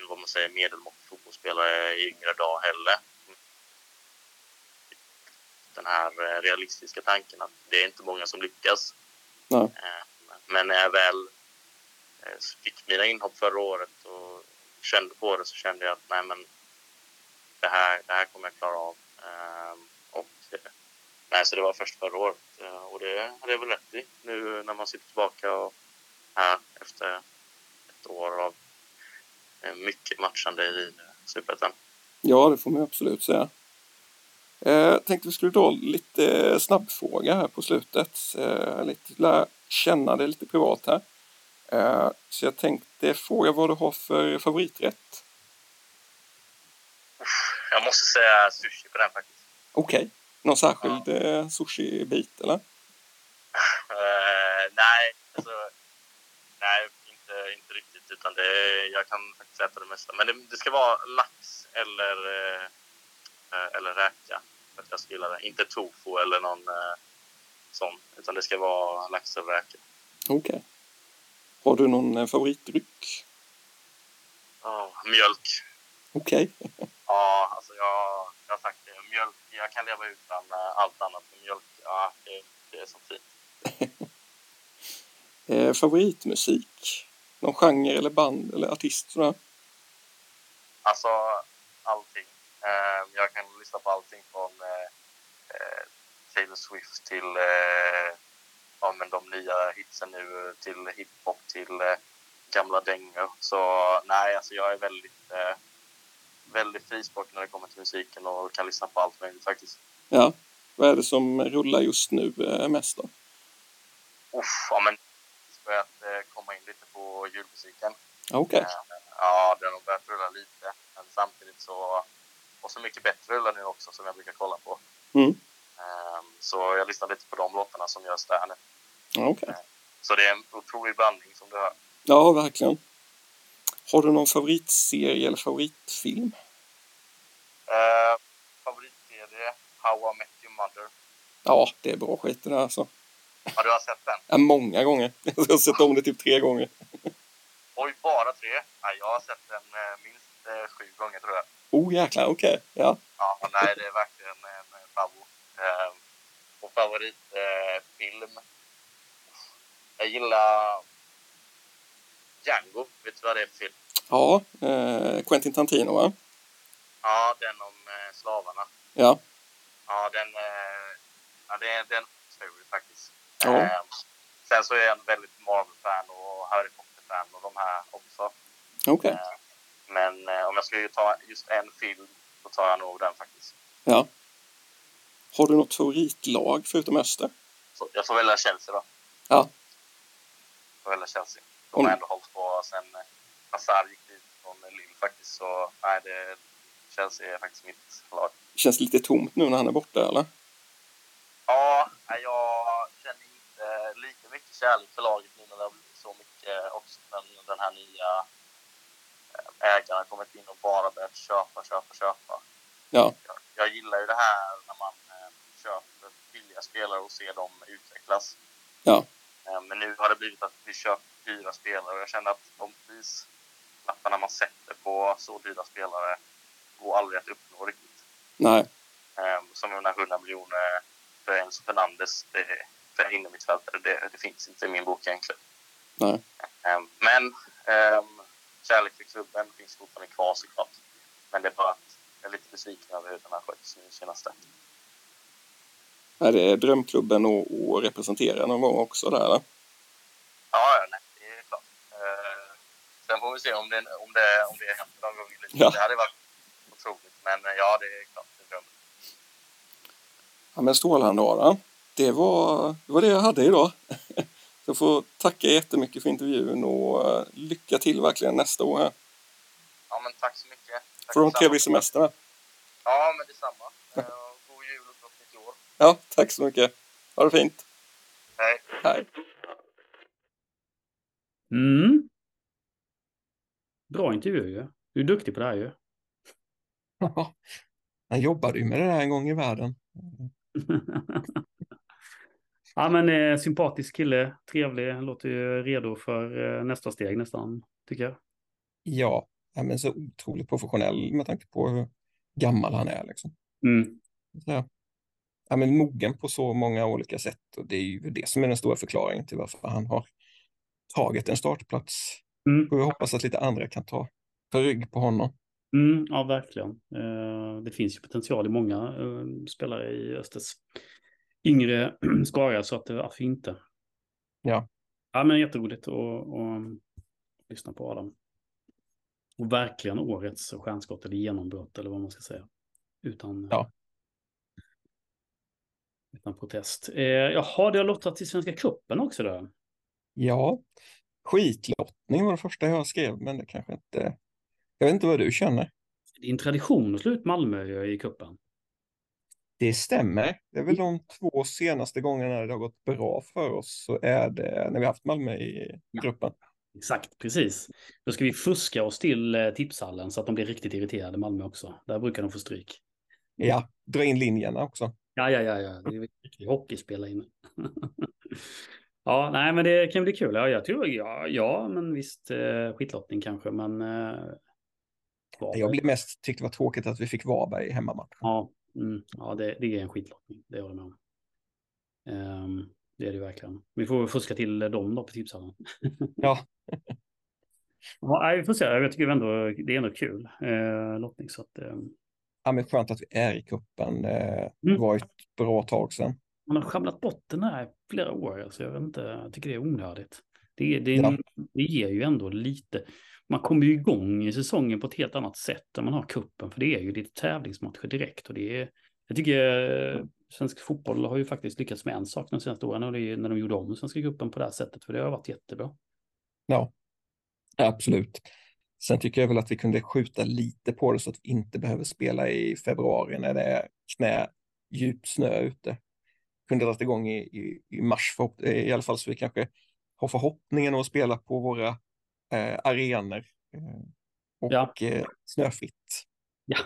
en vad man säger, medelmåttig fotbollsspelare i yngre dag heller. Den här uh, realistiska tanken att det är inte många som lyckas. Ja. Men när jag väl fick mina inhopp förra året och kände på det så kände jag att nej men det här, det här kommer jag klara av. Ehm, och, nej, så det var först förra året eh, och det hade jag väl rätt i nu när man sitter tillbaka och här efter ett år av eh, mycket matchande i Superettan. Ja, det får man absolut säga. Jag eh, tänkte vi skulle ta lite snabbfråga här på slutet. lite lära känna det lite privat här. så jag tänkte fråga vad du har för favoriträtt? jag måste säga sushi på den faktiskt. Okej. Okay. Någon särskild ja. eh, sushi-bit eller? uh, nej inte, inte riktigt. Utan det, jag kan faktiskt äta det mesta. Men det, det ska vara lax eller, uh, eller räka för att jag ska gilla det. Inte tofu eller någon uh, sån. Utan det ska vara lax eller räka. Okej. Okay. Har du någon favoritdryck? Oh, mjölk. Okej. Okay. ja, alltså jag, jag har sagt det. Mjölk, jag kan leva utan uh, allt annat. Mjölk, ja, det, det är så fint. eh, favoritmusik? Någon genre eller band eller artist? Sådär? Alltså, allting. Eh, jag kan lyssna på allting från eh, eh Taylor Swift till eh, ja, men de nya hitsen nu till hiphop till eh, gamla dängor. Så nej, alltså jag är väldigt, eh, väldigt frispråkig när det kommer till musiken och kan lyssna på allt möjligt faktiskt. Ja, vad är det som rullar just nu eh, mest då? Uff, ja men börjat in lite på julmusiken. Okej. Okay. Eh, ja, den har börjat rulla lite. Men samtidigt så, och så mycket bättre rullar nu också som jag brukar kolla på. Mm. Um, så jag lyssnar lite på de låtarna som görs där nu. Okay. Uh, så det är en otrolig blandning som du hör. Ja, verkligen. Har du någon favoritserie eller favoritfilm? Uh, favoritserie How I Met Your Mother. Ja, det är bra skit det där alltså. Ja, du har sett den? Ja, många gånger. Jag har sett om det typ tre gånger. Oj, bara tre? Ja, jag har sett den eh, minst eh, sju gånger tror jag. Oh jäklar, okej. Okay. Ja. Ja, nej, det är verkligen en eh, favorit. Eh, och favoritfilm? Jag gillar Django. Vet du vad det är för film? Ja, Quentin Tarantino va? Ja, den om slavarna. Ja. Ja, den, ja, det är den. Ja. Eh, sen så är jag en väldigt Marvel-fan och Harry Potter-fan och de här också. Okay. Eh, men eh, om jag skulle ta just en film så tar jag nog den faktiskt. Ja. Har du något favoritlag förutom Öster? Så jag får välja Chelsea då. Ja. Jag får välja Chelsea. De har ändå hållit på sen Hazard gick dit från Lille faktiskt. Så nej, det, Chelsea är faktiskt mitt lag. Känns lite tomt nu när han är borta eller? Ja, jag känner inte lika mycket kärlek för laget nu när det har blivit så mycket också. Men den här nya eh, ägaren har kommit in och bara börjat köpa, köpa, köpa. Ja. Jag, jag gillar ju det här när man eh, köper billiga spelare och ser dem utvecklas. Ja. Eh, men nu har det blivit att vi köper dyra spelare och jag känner att de prislapparna man sätter på så dyra spelare går aldrig att uppnå riktigt. Nej. Som de här 100 miljoner för Enzo Fernandes det, för innermittfältare. Det, det finns inte i min bok egentligen. Nej. Um, men um, kärlek till klubben finns fortfarande kvar såklart. Men det är bara att jag är lite besviken över hur den har skötts nu senaste. Är det drömklubben att representera någon gång också där eller? Ja, ja nej, det är klart. Uh, sen får vi se om det, om det, om det händer någon gång. Ja. Det hade varit otroligt. Men ja, det är klart. Det är drömmen. Ja, men strålande Ara. Det var, det var det jag hade idag. Jag får tacka jättemycket för intervjun och eh, lycka till verkligen nästa år här. Ja, men tack så mycket. Tack trevlig semester. Ja, men detsamma. Eh, god jul och gott nytt år. Ja, tack så mycket. Ha det fint. Hej. Hej. Mm. Bra intervju ju. Du är duktig på det här ju. Ja, jag jobbade ju med det där en gång i världen. Ja, men eh, sympatisk kille, trevlig, låter ju redo för eh, nästa steg nästan, tycker jag. Ja, ja men så otroligt professionell med tanke på hur gammal han är. Liksom. Mm. Så, ja, men mogen på så många olika sätt och det är ju det som är den stora förklaringen till varför han har tagit en startplats. Mm. Och jag hoppas att lite andra kan ta, ta rygg på honom. Mm, ja, verkligen. Eh, det finns ju potential i många eh, spelare i Östers yngre skara, så att varför inte? Ja. Ja, men jätteroligt att, att lyssna på Adam. Och verkligen årets stjärnskott eller genombrott eller vad man ska säga. Utan, ja. utan protest. Eh, jaha, det har lottat till Svenska cupen också då? Ja, skitlottning var det första jag skrev, men det kanske inte jag vet inte vad du känner. Det är en tradition att slå ut Malmö i kuppen. Det stämmer. Det är väl de två senaste gångerna det har gått bra för oss så är det när vi haft Malmö i gruppen. Exakt, precis. Då ska vi fuska oss till eh, tipshallen så att de blir riktigt irriterade, Malmö också. Där brukar de få stryk. Ja, dra in linjerna också. Ja, ja, ja, ja. det är riktigt hockeyspel inne. ja, nej, men det kan bli kul. Ja, jag tror, ja, ja men visst, eh, skitlottning kanske, men... Eh, jag blev mest tyckte det var tråkigt att vi fick Varberg i hemmamatchen. Ja, mm, ja det, det, är en skitlottning, det håller jag med om. Um, det är det verkligen. Vi får fuska till dem då på tipshallen. ja. ja, vi får se. Jag tycker ändå det är ändå kul eh, lottning. Så att, eh. Ja, men skönt att vi är i kuppen. Eh, mm. var ett bra tag sedan. Man har schabblat bort den här flera år. Alltså jag, vet inte, jag tycker det är onödigt. Det, det, ja. det ger ju ändå lite... Man kommer ju igång i säsongen på ett helt annat sätt när man har kuppen. För det är ju lite tävlingsmatcher direkt. Och det är, jag tycker svensk fotboll har ju faktiskt lyckats med en sak de senaste åren och det är när de gjorde om Svenska cupen på det här sättet, för det har varit jättebra. Ja, absolut. Sen tycker jag väl att vi kunde skjuta lite på det så att vi inte behöver spela i februari när det är knä djup snö ute. Kunde dra igång i, i, i mars, för, i alla fall så vi kanske har förhoppningen att spela på våra eh, arenor eh, och ja. eh, snöfritt. Ja,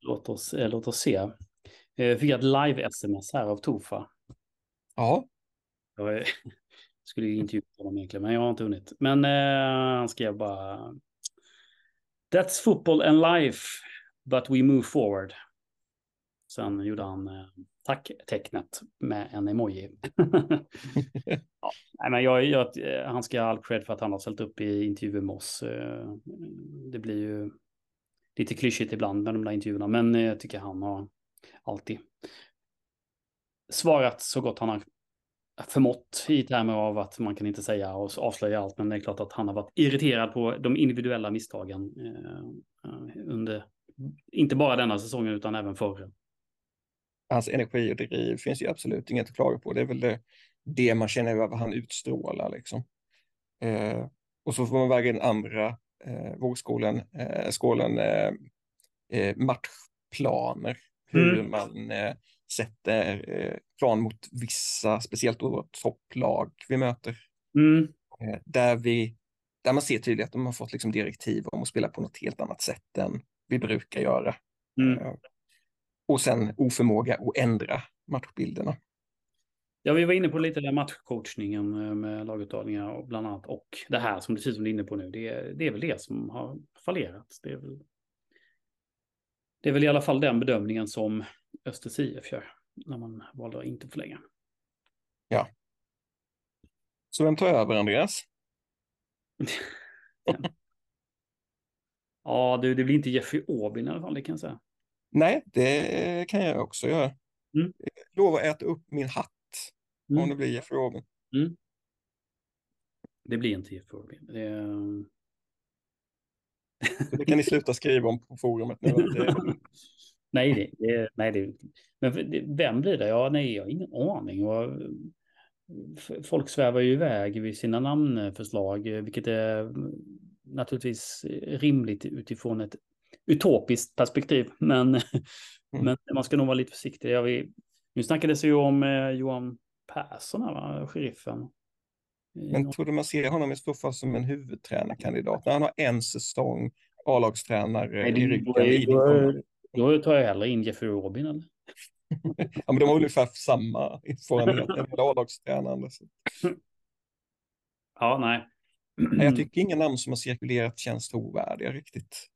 låt oss, eh, låt oss se. Jag fick ett live-sms här av Tofa. Ja. Jag skulle ju intervjua honom egentligen, men jag har inte hunnit. Men eh, han skrev bara... That's football and life, but we move forward. Sen gjorde han eh, tack-tecknet med en emoji. ja, nej, men jag, jag, han ska ha all cred för att han har ställt upp i intervjuer med oss. Eh, det blir ju lite klyschigt ibland med de där intervjuerna, men jag tycker han har alltid svarat så gott han har förmått i termer av att man kan inte säga och avslöja allt, men det är klart att han har varit irriterad på de individuella misstagen eh, under, inte bara denna säsongen utan även förra. Hans energi och driv finns ju absolut inget att klaga på. Det är väl det, det man känner över han utstrålar liksom. Eh, och så får man väga in andra eh, vågskålen, eh, skålen, eh, eh matchplaner hur mm. man eh, sätter eh, plan mot vissa, speciellt då topplag vi möter. Mm. Där, vi, där man ser tydligt att de har fått liksom direktiv om att spela på något helt annat sätt än vi brukar göra. Mm. Och sen oförmåga att ändra matchbilderna. Ja, vi var inne på lite där matchcoachningen eh, med laguttagningar och bland annat. Och det här som precis som du är inne på nu, det är, det är väl det som har fallerat. Det är väl det är väl i alla fall den bedömningen som Östers IF gör när man valde att inte förlänga. Ja. Så vem tar över, Andreas? ja, det, det blir inte Jeffrey Aubin i alla fall, det kan jag säga. Nej, det kan jag också göra. Mm. Lova att äta upp min hatt mm. om det blir Jeffrey Aubin. Mm. Det blir inte Jeffrey Aubin. Det, det kan ni sluta skriva om på forumet nu. nej, det, det, nej det, men vem blir det? Ja, nej, jag har ingen aning. Och, folk svävar ju iväg vid sina namnförslag, vilket är naturligtvis rimligt utifrån ett utopiskt perspektiv. Men, mm. men man ska nog vara lite försiktig. Jag vill, nu snackades ju om eh, Johan Persson, här, va? sheriffen. Men tror du man ser honom i så fall som en huvudtränarkandidat? När han har en säsong A-lagstränare i ryggen. Då, då tar jag hellre in Jeffrey Robin. Eller? ja, men de har ungefär samma erfarenhet det A-lagstränande. Ja, nej. Jag tycker inga namn som har cirkulerat känns trovärdiga riktigt.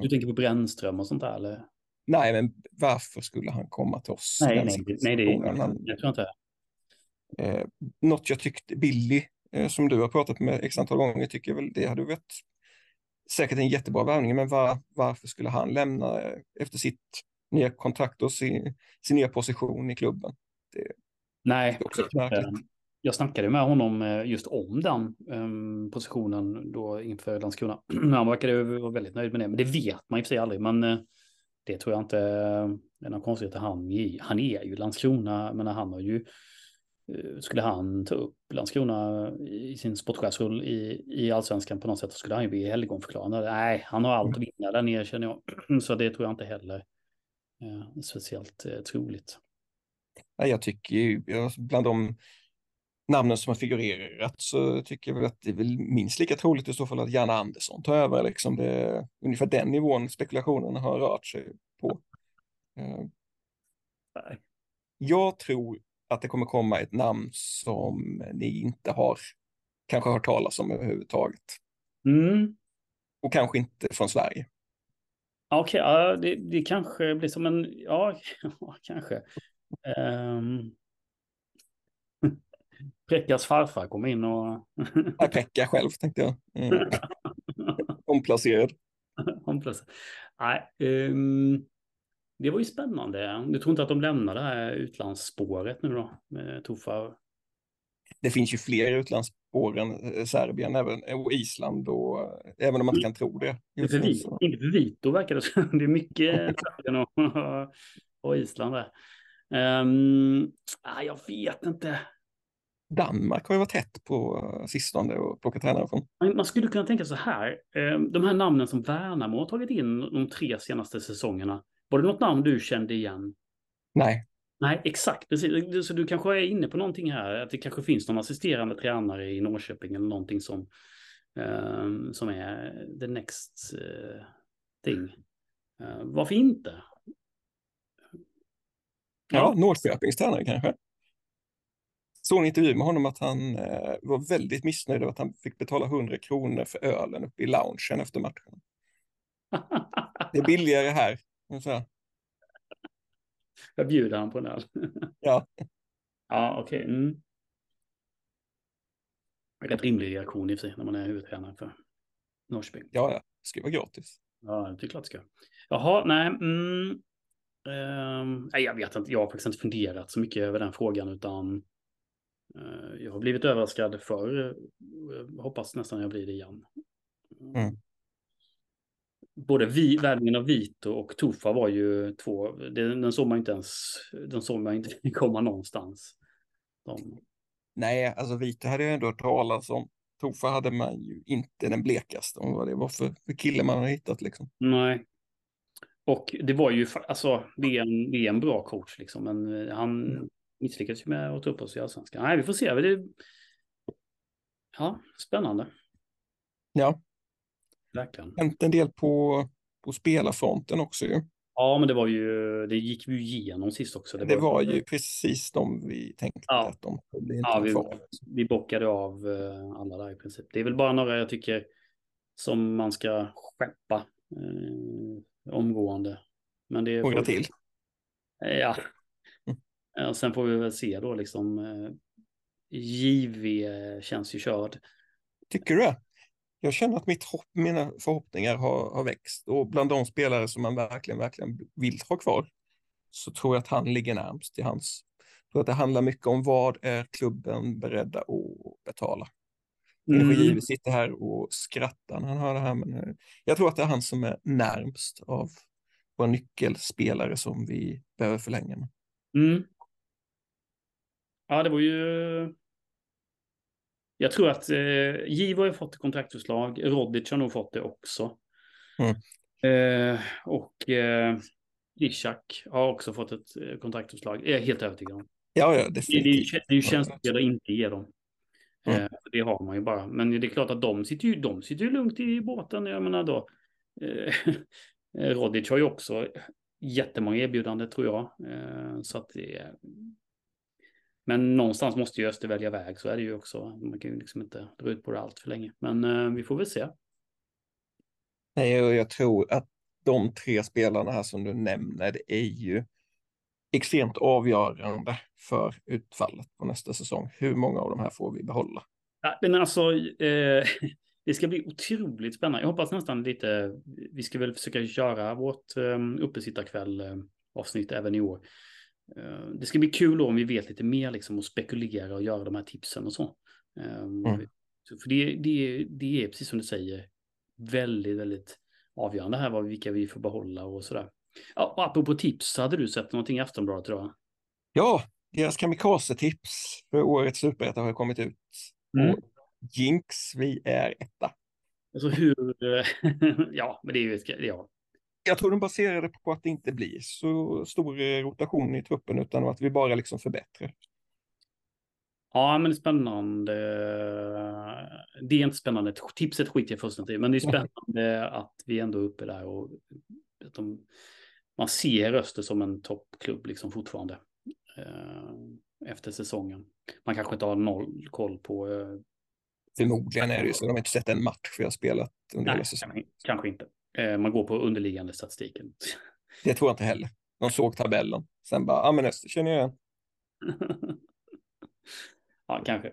Du tänker på Brännström och sånt där eller? Nej, men varför skulle han komma till oss? Nej, nej, nej det är, jag tror inte. Eh, något jag tyckte, Billy Eh, som du har pratat med x antal gånger tycker jag väl det hade varit säkert en jättebra värvning, men var, varför skulle han lämna eh, efter sitt nya kontrakt och sin, sin nya position i klubben? Det, Nej, det jag snackade med honom eh, just om den um, positionen då inför Landskrona. Han verkade vara väldigt nöjd med det, men det vet man i och för sig aldrig. Men uh, det tror jag inte eh, är något konstigt. Han, han är ju Landskrona, men han har ju skulle han ta upp Landskrona i sin sportchefsroll i, i allsvenskan på något sätt så skulle han ju bli helgonförklarande. Nej, han har allt att vinna där nere känner jag. Så det tror jag inte heller är speciellt eh, troligt. Jag tycker ju, bland de namnen som har figurerat så tycker jag att det är väl minst lika troligt i så fall att Janne Andersson tar över. Liksom det är ungefär den nivån spekulationen har rört sig på. Eh, Nej. Jag tror att det kommer komma ett namn som ni inte har kanske hört talas om överhuvudtaget. Mm. Och kanske inte från Sverige. Okej, okay, ja, det, det kanske blir som en, ja, kanske. Um... Pekkas farfar kom in och... Nej, Pekka själv tänkte jag. Mm. Omplacerad. Omplacerad. Nej, um, det var ju spännande. Du tror inte att de lämnar det här utlandsspåret nu då? Med? Det finns ju fler utlandsspår än eh, Serbien även, och Island, och, eh, även om man inte kan tro det. Inte för Vito verkar det som. Det är mycket Serbien och, och Island där. Um, jag vet inte. Danmark har ju varit tätt på eh, sistone och plockat tränare från. Man skulle kunna tänka så här. De här namnen som Värnamo har tagit in de tre senaste säsongerna. Var det något namn du kände igen? Nej. Nej, exakt. Precis. Så du kanske är inne på någonting här. Att det kanske finns någon assisterande tränare i Norrköping eller någonting som, um, som är the next thing. Varför inte? Ja, ja Norrköpings tränare kanske. Såg en intervju med honom att han eh, var väldigt missnöjd över att han fick betala 100 kronor för ölen uppe i loungen efter matchen. Det är billigare här. Så. Jag bjuder han på en öl. ja. Ja, okej. Okay. Mm. Rätt rimlig reaktion i sig när man är huvudtränare för Norrköping. Ja, ja. Det ska vara gratis. Ja, det är klart det ska. Jaha, nej. Mm. Uh, nej, jag vet inte. Jag har faktiskt inte funderat så mycket över den frågan utan jag har blivit överraskad för uh, hoppas nästan jag blir det igen. Mm både vi, värvningen av Vito och Tofa var ju två, den, den såg man inte ens, den såg man inte komma någonstans. De... Nej, alltså Vito hade jag ändå hört talas om. Tofa hade man ju inte den blekaste om vad det var för, för kille man har hittat liksom. Nej. Och det var ju, alltså det är en, det är en bra coach liksom, men eh, han mm. Misslyckades ju med att ta upp oss i allsvenskan. Nej, vi får se. Det... Ja, spännande. Ja, Verkligen. Hänt en del på, på spelarfronten också ju. Ja, men det var ju, det gick vi igenom sist också. Det, det var, var, ju precis de vi tänkte ja. att de skulle inte ja, vi, kvar. Vi bockade av uh, alla där i princip. Det är väl bara några jag tycker som man ska skeppa uh, omgående. Men det några till? Ja. Mm. Sen får vi väl se då liksom. Uh, JV känns ju körd. Tycker du jag känner att mitt hopp, mina förhoppningar har, har växt och bland de spelare som man verkligen, verkligen vill ha kvar så tror jag att han ligger närmst till hans. Jag tror att det handlar mycket om vad är klubben beredda att betala. Mm. Energigivet sitter här och skrattar när han hör det här, men eh, jag tror att det är han som är närmst av våra nyckelspelare som vi behöver förlänga med. Mm. Ja, det var ju jag tror att eh, Givo har fått kontraktförslag. Rodic har nog fått det också. Mm. Eh, och eh, Ishak har också fått ett eh, kontraktförslag. Det är jag helt övertygad om. Ja, ja, definitivt. Det, det, det är ju känsligt att inte ge dem. Mm. Eh, det har man ju bara. Men det är klart att de sitter ju, de sitter ju lugnt i båten. Jag menar då. Eh, Rodic har ju också jättemånga erbjudanden tror jag. Eh, så att det, men någonstans måste ju Öster välja väg, så är det ju också. Man kan ju liksom inte dra ut på det allt för länge. Men eh, vi får väl se. Nej, jag tror att de tre spelarna här som du nämner, det är ju extremt avgörande för utfallet på nästa säsong. Hur många av de här får vi behålla? Ja, men alltså, eh, det ska bli otroligt spännande. Jag hoppas nästan lite, vi ska väl försöka köra vårt eh, uppesittarkväll eh, avsnitt även i år. Eh, det ska bli kul om vi vet lite mer liksom och spekulera och göra de här tipsen och så. Ehm, mm. För det, det, det är precis som du säger väldigt, väldigt avgörande här vad, vilka vi får behålla och sådär. Ja, och apropå tips, hade du sett någonting i Aftonbladet idag? Ja, deras kamikaze-tips för årets superetta har kommit ut. Mm. Och Jinx, vi är etta. Alltså hur... ja, men det är ju... ett- Ja. Jag tror de baserade på att det inte blir så stor eh, rotation i truppen utan att vi bara liksom förbättrar. ja, men det är spännande. Det är inte spännande. Tipset skiter jag fullständigt i. Men det är spännande att vi ändå är uppe där och att de, man ser Öster som en toppklubb liksom fortfarande. Eh, efter säsongen. Man kanske inte har noll koll på eh, Förmodligen är det ju så. De har inte sett en match vi har spelat under Nej, hela säsongen. kanske- kanske inte. Eh, Man går på underliggande statistiken. Det tror jag inte heller. De såg tabellen. Sen bara, ja men Öster känner jag igen. ja, kanske.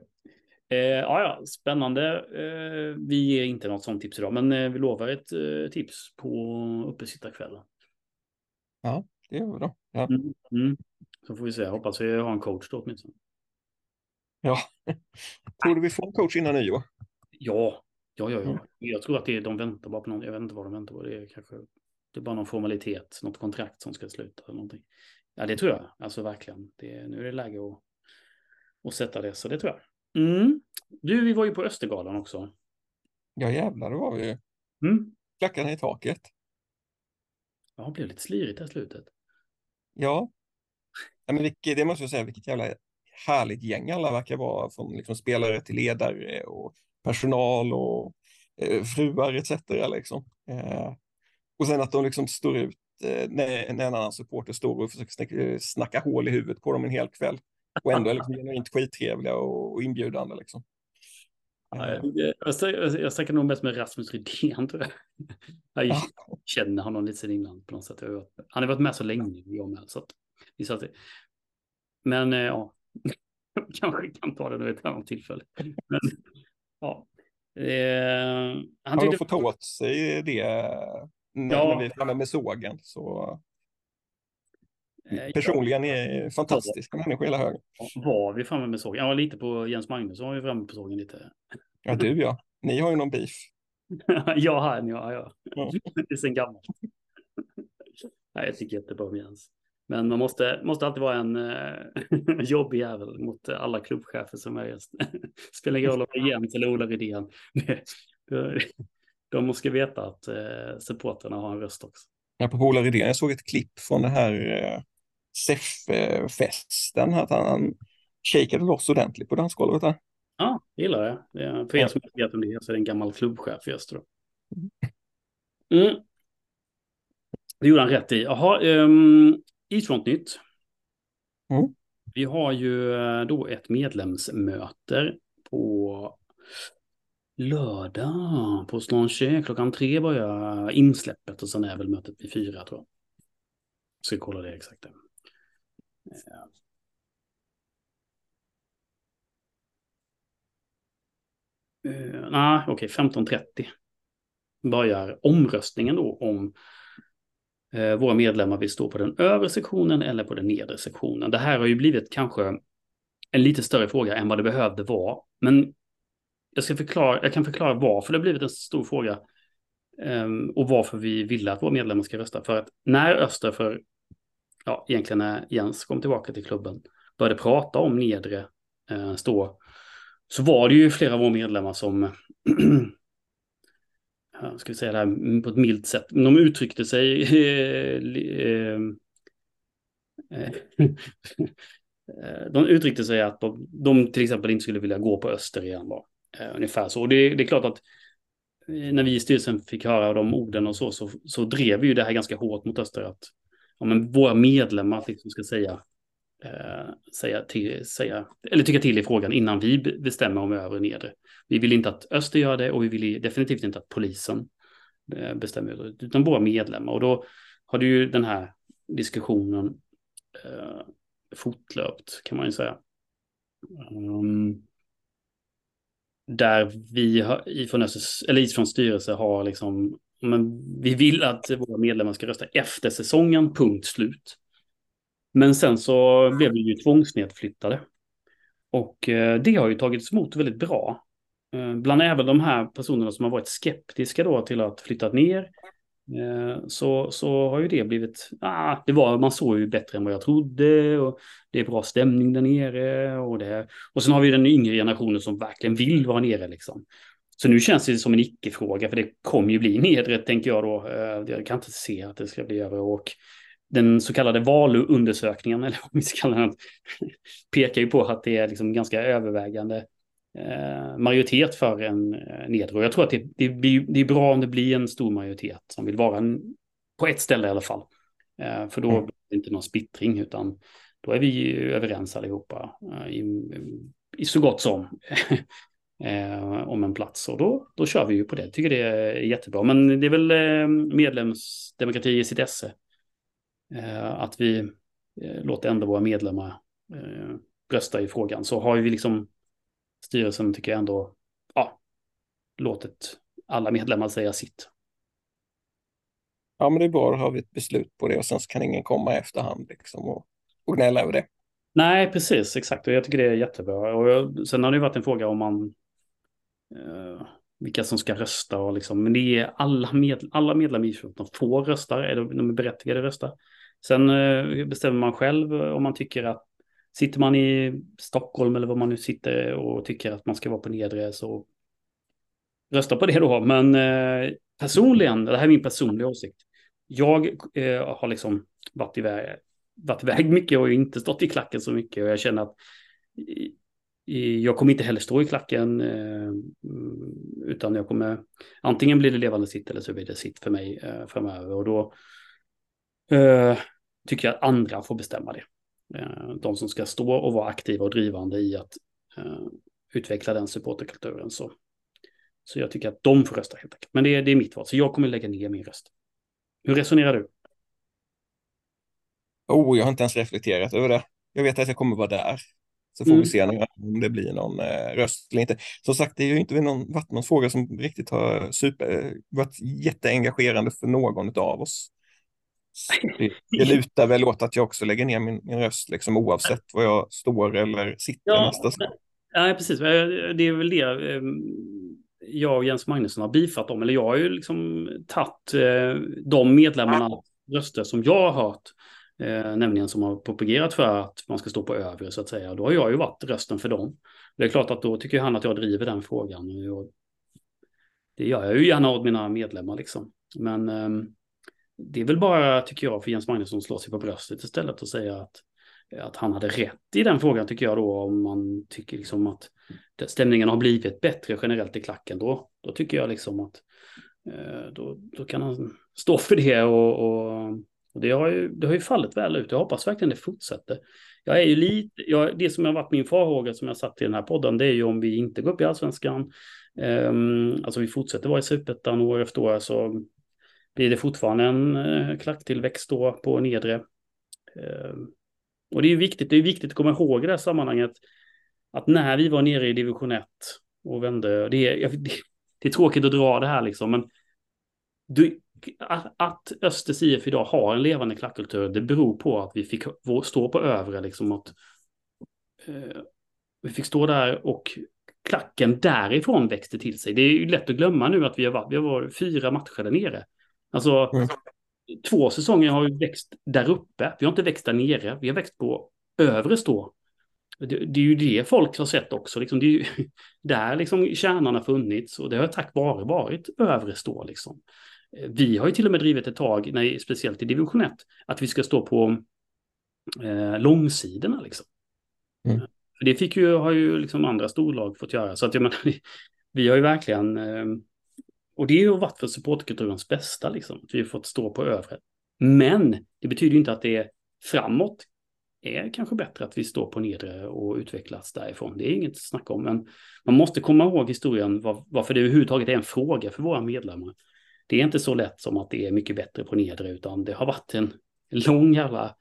Eh, ja, ja, spännande. Eh, vi ger inte något sånt tips idag, men eh, vi lovar ett eh, tips på uppesittarkvällen. Det gör vi då. Ja. Mm. Mm. Så får vi se. Hoppas vi har en coach då åtminstone. ja. tror du vi får en coach innan nyår? Ja, ja, ja, ja. Mm. Jag tror att det är, de väntar bara på någon. Jag vet inte vad de väntar på. Det är kanske det är bara någon formalitet, något kontrakt som ska sluta eller någonting. Ja, det tror jag. Alltså verkligen. Det, nu är det läge att, att sätta det, så det tror jag. Mm. Du, vi var ju på Östergalan också. Ja jävlar, det var vi ju. Mm. Klackarna i taket. Ja, det blev lite slirigt här slutet. Ja. ja men vilket, det måste jag säga, vilket jävla härligt gäng alla verkar vara. Från liksom spelare till ledare och personal och eh, fruar etc. Liksom. Eh, och sen att de liksom står ut eh, när, när en annan supporter står och försöker snacka, eh, snacka hål i huvudet på dem en hel kväll. Och ändå är liksom genuint skittrevliga och, och inbjudande. Liksom. Eh, jag, snackar nog mest med Rasmus Rydén tror jag. Jag Ja. känner honom lite sen innan på något sätt. Han har varit med så länge, jag med. Så att, men eh, ja, kanske kan ta det vid ett annat tillfälle. Men, ja. Eh, han Har tyckte, fått ta åt sig det när, Ja. när vi är framme med sågen så eh, personligen är fantastiska människor hela högen. ja, var vi framme med sågen? Ja, lite på Jens Magnusson var vi framme på sågen lite. Ja, du ja. Ni har ju någon beef. ja, han, ja, ja. Ja. Det är sen gammalt. Nej, jag tycker jättebra om Jens. Men man måste, måste alltid vara en eh, jobbig jävel mot alla klubbchefer som är Spelar ingen roll om det är Jens eller Ola Rydén. De måste veta att eh, supporterna har en röst också. Apropå Ola Rydén, jag såg ett klipp från den här eh, SEF-festen. Att han, han shakade loss ordentligt på dansgolvet där. Ja, det gillar jag. Det är, för er som inte vet om det är så är det en gammal klubbchef i Öster. då. Mm. Det gjorde han rätt i. Jaha, um, Isfrontnytt. Mm. Vi har ju eh, då ett medlemsmöte på lördag på Slanche. Klockan tre börjar insläppet och sen är väl mötet vid fyra tror jag. Ska kolla det exakt. Uh, nej, okej, 15.30 börjar omröstningen då om Eh, våra medlemmar vill stå på den övre sektionen eller på den nedre sektionen. Det här har ju blivit kanske en lite större fråga än vad det behövde vara. Men jag, ska förklara, jag kan förklara varför det har blivit en stor fråga ehm, och varför vi ville att våra medlemmar ska rösta. För att när Öster för, ja, egentligen när Jens kom tillbaka till klubben, började prata om nedre eh, stå, så var det ju flera av våra medlemmar som ja, ska vi säga det här på ett milt sätt. Men de uttryckte sig eh, eh, eh, de uttryckte sig att de, de till exempel inte skulle vilja gå på Öster igen. Då. Eh, ungefär så. Och det, det är klart att eh, när vi i styrelsen fick höra de orden och så, så, så drev vi ju det här ganska hårt mot Öster. Att ja, men våra medlemmar liksom ska säga, eh, säga, till, säga, eller tycka till i frågan innan vi bestämmer om övre och nedre. Vi vill inte att Öster gör det och vi vill definitivt inte att polisen eh, bestämmer det, utan våra medlemmar. Och då har det ju den här diskussionen eh, fortlöpt kan man ju säga. Um, där vi har, ifrån, Östers, eller ifrån styrelse har liksom, men vi vill att våra medlemmar ska rösta efter säsongen, punkt slut. Men sen så blev vi ju tvångsnedflyttade. Och eh, det har ju tagits emot väldigt bra. Eh, bland även de här personerna som har varit skeptiska då till att flytta ner eh, så, så har ju det blivit, ah, det var, man såg ju bättre än vad jag trodde och det är bra stämning där nere och det. Och sen har vi den yngre generationen som verkligen vill vara nere liksom. Så nu känns det som en icke-fråga, för det kommer ju bli nedre, tänker jag då. Jag kan inte se att det ska bli över. Och den så kallade valundersökningen, eller vad vi ska kalla den, pekar ju på att det är liksom ganska övervägande eh, majoritet för en eh, nedre. Och jag tror att det, det, det är bra om det blir en stor majoritet som vill vara en, på ett ställe i alla fall. Eh, för då mm. blir det inte någon splittring, utan då är vi överens allihopa eh, i, i så gott som. om en plats. Och då, då kör vi ju på det. Tycker det är jättebra. Men det är väl medlemsdemokrati i sitt esse. Eh, att vi eh, låter ändå våra medlemmar eh, rösta i frågan. Så har vi liksom styrelsen tycker jag ändå ja, låtit alla medlemmar säga sitt. Ja, men det är bra, då har vi ett beslut på det och sen kan ingen komma i efterhand liksom och, och gnälla över det. Nej, precis, exakt. Och jag tycker det är jättebra. Och jag, sen har det varit en fråga om man eh, vilka som ska rösta och liksom, men det är alla, med, alla medlemmar i de får rösta, eller de är berättigade att rösta. Sen eh, bestämmer man själv eh, om man tycker att sitter man i Stockholm eller vad man nu sitter och tycker att man ska vara på nedre så rösta på det då. Men eh, personligen, det här är min personliga åsikt. Jag eh, har liksom varit iväg, varit iväg mycket och inte stått i klacken så mycket och jag känner att jag kommer inte heller stå i klacken, eh, utan jag kommer, antingen blir det levande sitt eller så blir det sitt för mig eh, framöver. Och då eh, tycker jag att andra får bestämma det. De som ska stå och vara aktiva och drivande i att utveckla den supporterkulturen. Så, så jag tycker att de får rösta helt enkelt. Men det är, det är mitt val, så jag kommer lägga ner min röst. Hur resonerar du? Oh, jag har inte ens reflekterat över det. Jag vet att jag kommer vara där. Så får mm. vi se om det blir någon eh, röst eller inte. Som sagt, det har ju inte någon, varit någon fråga som riktigt har super, varit jätteengagerande för någon av oss. Det, det lutar väl åt att jag också lägger ner min, min röst, liksom, oavsett var jag står eller sitter ja, nästa stund. Ja, precis. Det är väl det eh, jag och Jens Magnusson har bifat om. Eller jag har ju liksom tagit eh, de medlemmarna röster som jag har hört eh, nämligen som har propagerat för att man ska stå på övre så att säga. Då har jag ju varit rösten för dem. Det är klart att då tycker han att jag driver den frågan. Och det gör jag ju gärna åt mina medlemmar liksom. Men eh, det är väl bara, tycker jag, för Jens Magnusson slå sig på bröstet istället och säga att, att han hade rätt i den frågan tycker jag då. Om man tycker liksom att stämningen har blivit bättre generellt i klacken då. Då tycker jag liksom att eh, då, då kan han stå för det och, och och det har, ju, det har ju fallit väl ut. Jag hoppas verkligen det fortsätter. Jag är ju lite, jag, det som har varit min farhåga som jag satt i den här podden, det är ju om vi inte går upp i allsvenskan, um, alltså vi fortsätter vara i superettan år efter år, så blir det fortfarande en eh, klacktillväxt då på nedre. Ehm, och det är ju viktigt, det är viktigt att komma ihåg i det här sammanhanget att när vi var nere i division 1 och vände, det är, det, det är tråkigt att dra det här liksom, men du, att Östers IF idag har en levande klackkultur, det beror på att vi fick stå på övre, liksom att eh, vi fick stå där och klacken därifrån växte till sig. Det är ju lätt att glömma nu att vi har varit, vi har varit fyra matcher där nere. Alltså, mm. två säsonger har vi växt där uppe. Vi har inte växt där nere, vi har växt på övre stå. Det, det är ju det folk har sett också. Liksom, det är ju där liksom kärnan har funnits och det har tack vare varit övre stå. Liksom. Vi har ju till och med drivit ett tag, när, speciellt i division 1, att vi ska stå på eh, långsidorna. Liksom. Mm. För det fick ju, har ju liksom andra storlag fått göra. Så att jag menar, vi har ju verkligen, eh, och det har ju varit för supportkulturens bästa, liksom, att vi har fått stå på övre. Men det betyder ju inte att det är framåt är kanske bättre att vi står på nedre och utvecklas därifrån. Det är inget att snacka om, men man måste komma ihåg historien var, varför det överhuvudtaget är en fråga för våra medlemmar det är inte så lätt som att det är mycket bättre på nedre, utan det har varit en lång jävla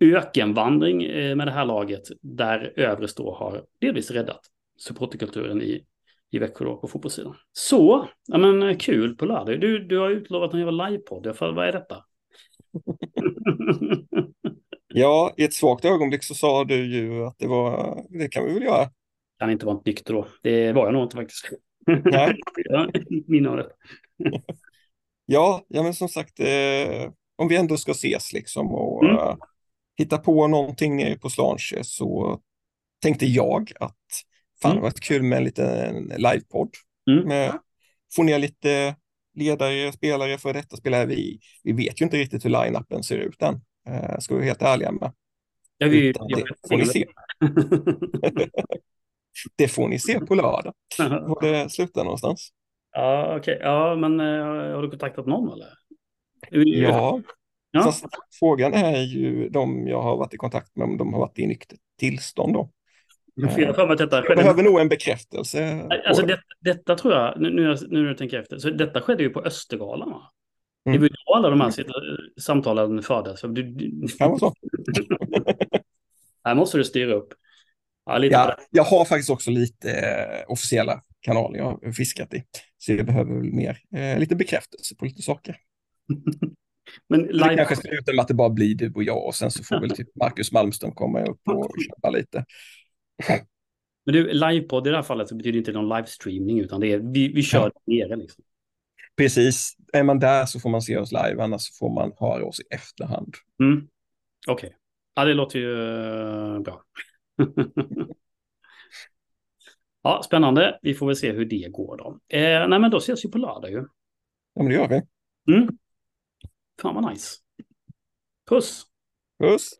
ökenvandring eh, med det här laget, där övre stå har delvis räddat supporterkulturen i, i Växjö då, på fotbollssidan. Så, ja men eh, kul på lördag. Du, du har utlovat en jävla livepodd, vad är detta? ja, i ett svagt ögonblick så sa du ju att det var, det kan vi väl göra. Kan inte vara nykter då. Det var jag nog inte faktiskt. Nej. ja, min av det. Ja, ja men som sagt, eh, om vi ändå ska ses liksom och Mm. eh, hitta på någonting nere på Slanche så tänkte jag att fan, det Mm. var kul med en liten livepodd. Mm. Med, få ner lite ledare, spelare, för detta spelare. Vi, vi vet ju inte riktigt hur line-upen ser ut än, eh, ska vi vara helt ärliga med. Ja, vi, det får ni se. Det får ni se på lördag, var det slutar någonstans. ja, okej. Ja, men eh, har du kontaktat någon eller? Ja, Ja. fast frågan är ju de jag har varit i kontakt med, om de har varit i nyktert tillstånd då. Jag för mig att detta Jag skedde. behöver nog en bekräftelse. Alltså det. det, detta tror jag, nu, nu, nu när jag tänker efter, så detta skedde ju på Östergalan va? Det Mm. var ju då alla de här samtalen fördes. Du, du, Kan vara så. här måste du styra upp. Ja, lite Ja, det. jag har faktiskt också lite eh, officiella kanaler jag fiskat i. Så jag behöver väl mer, eh, lite bekräftelse på lite saker. Men Det live, kanske slutar med att det bara blir du och jag och sen så får väl typ Marcus Malmström komma upp och köpa lite. men du, livepodd i det här fallet så betyder inte någon livestreaming utan det är, vi, vi kör nere liksom. Precis, är man där så får man se oss live, annars får man höra oss i efterhand. Mm. Okej. Ja, det låter ju eh, bra. ja, spännande. Vi får väl se hur det går då. Eh, nej, men då ses vi på lördag ju. Ja, men det gör vi. Mm. Fan vad nice. Puss! Puss!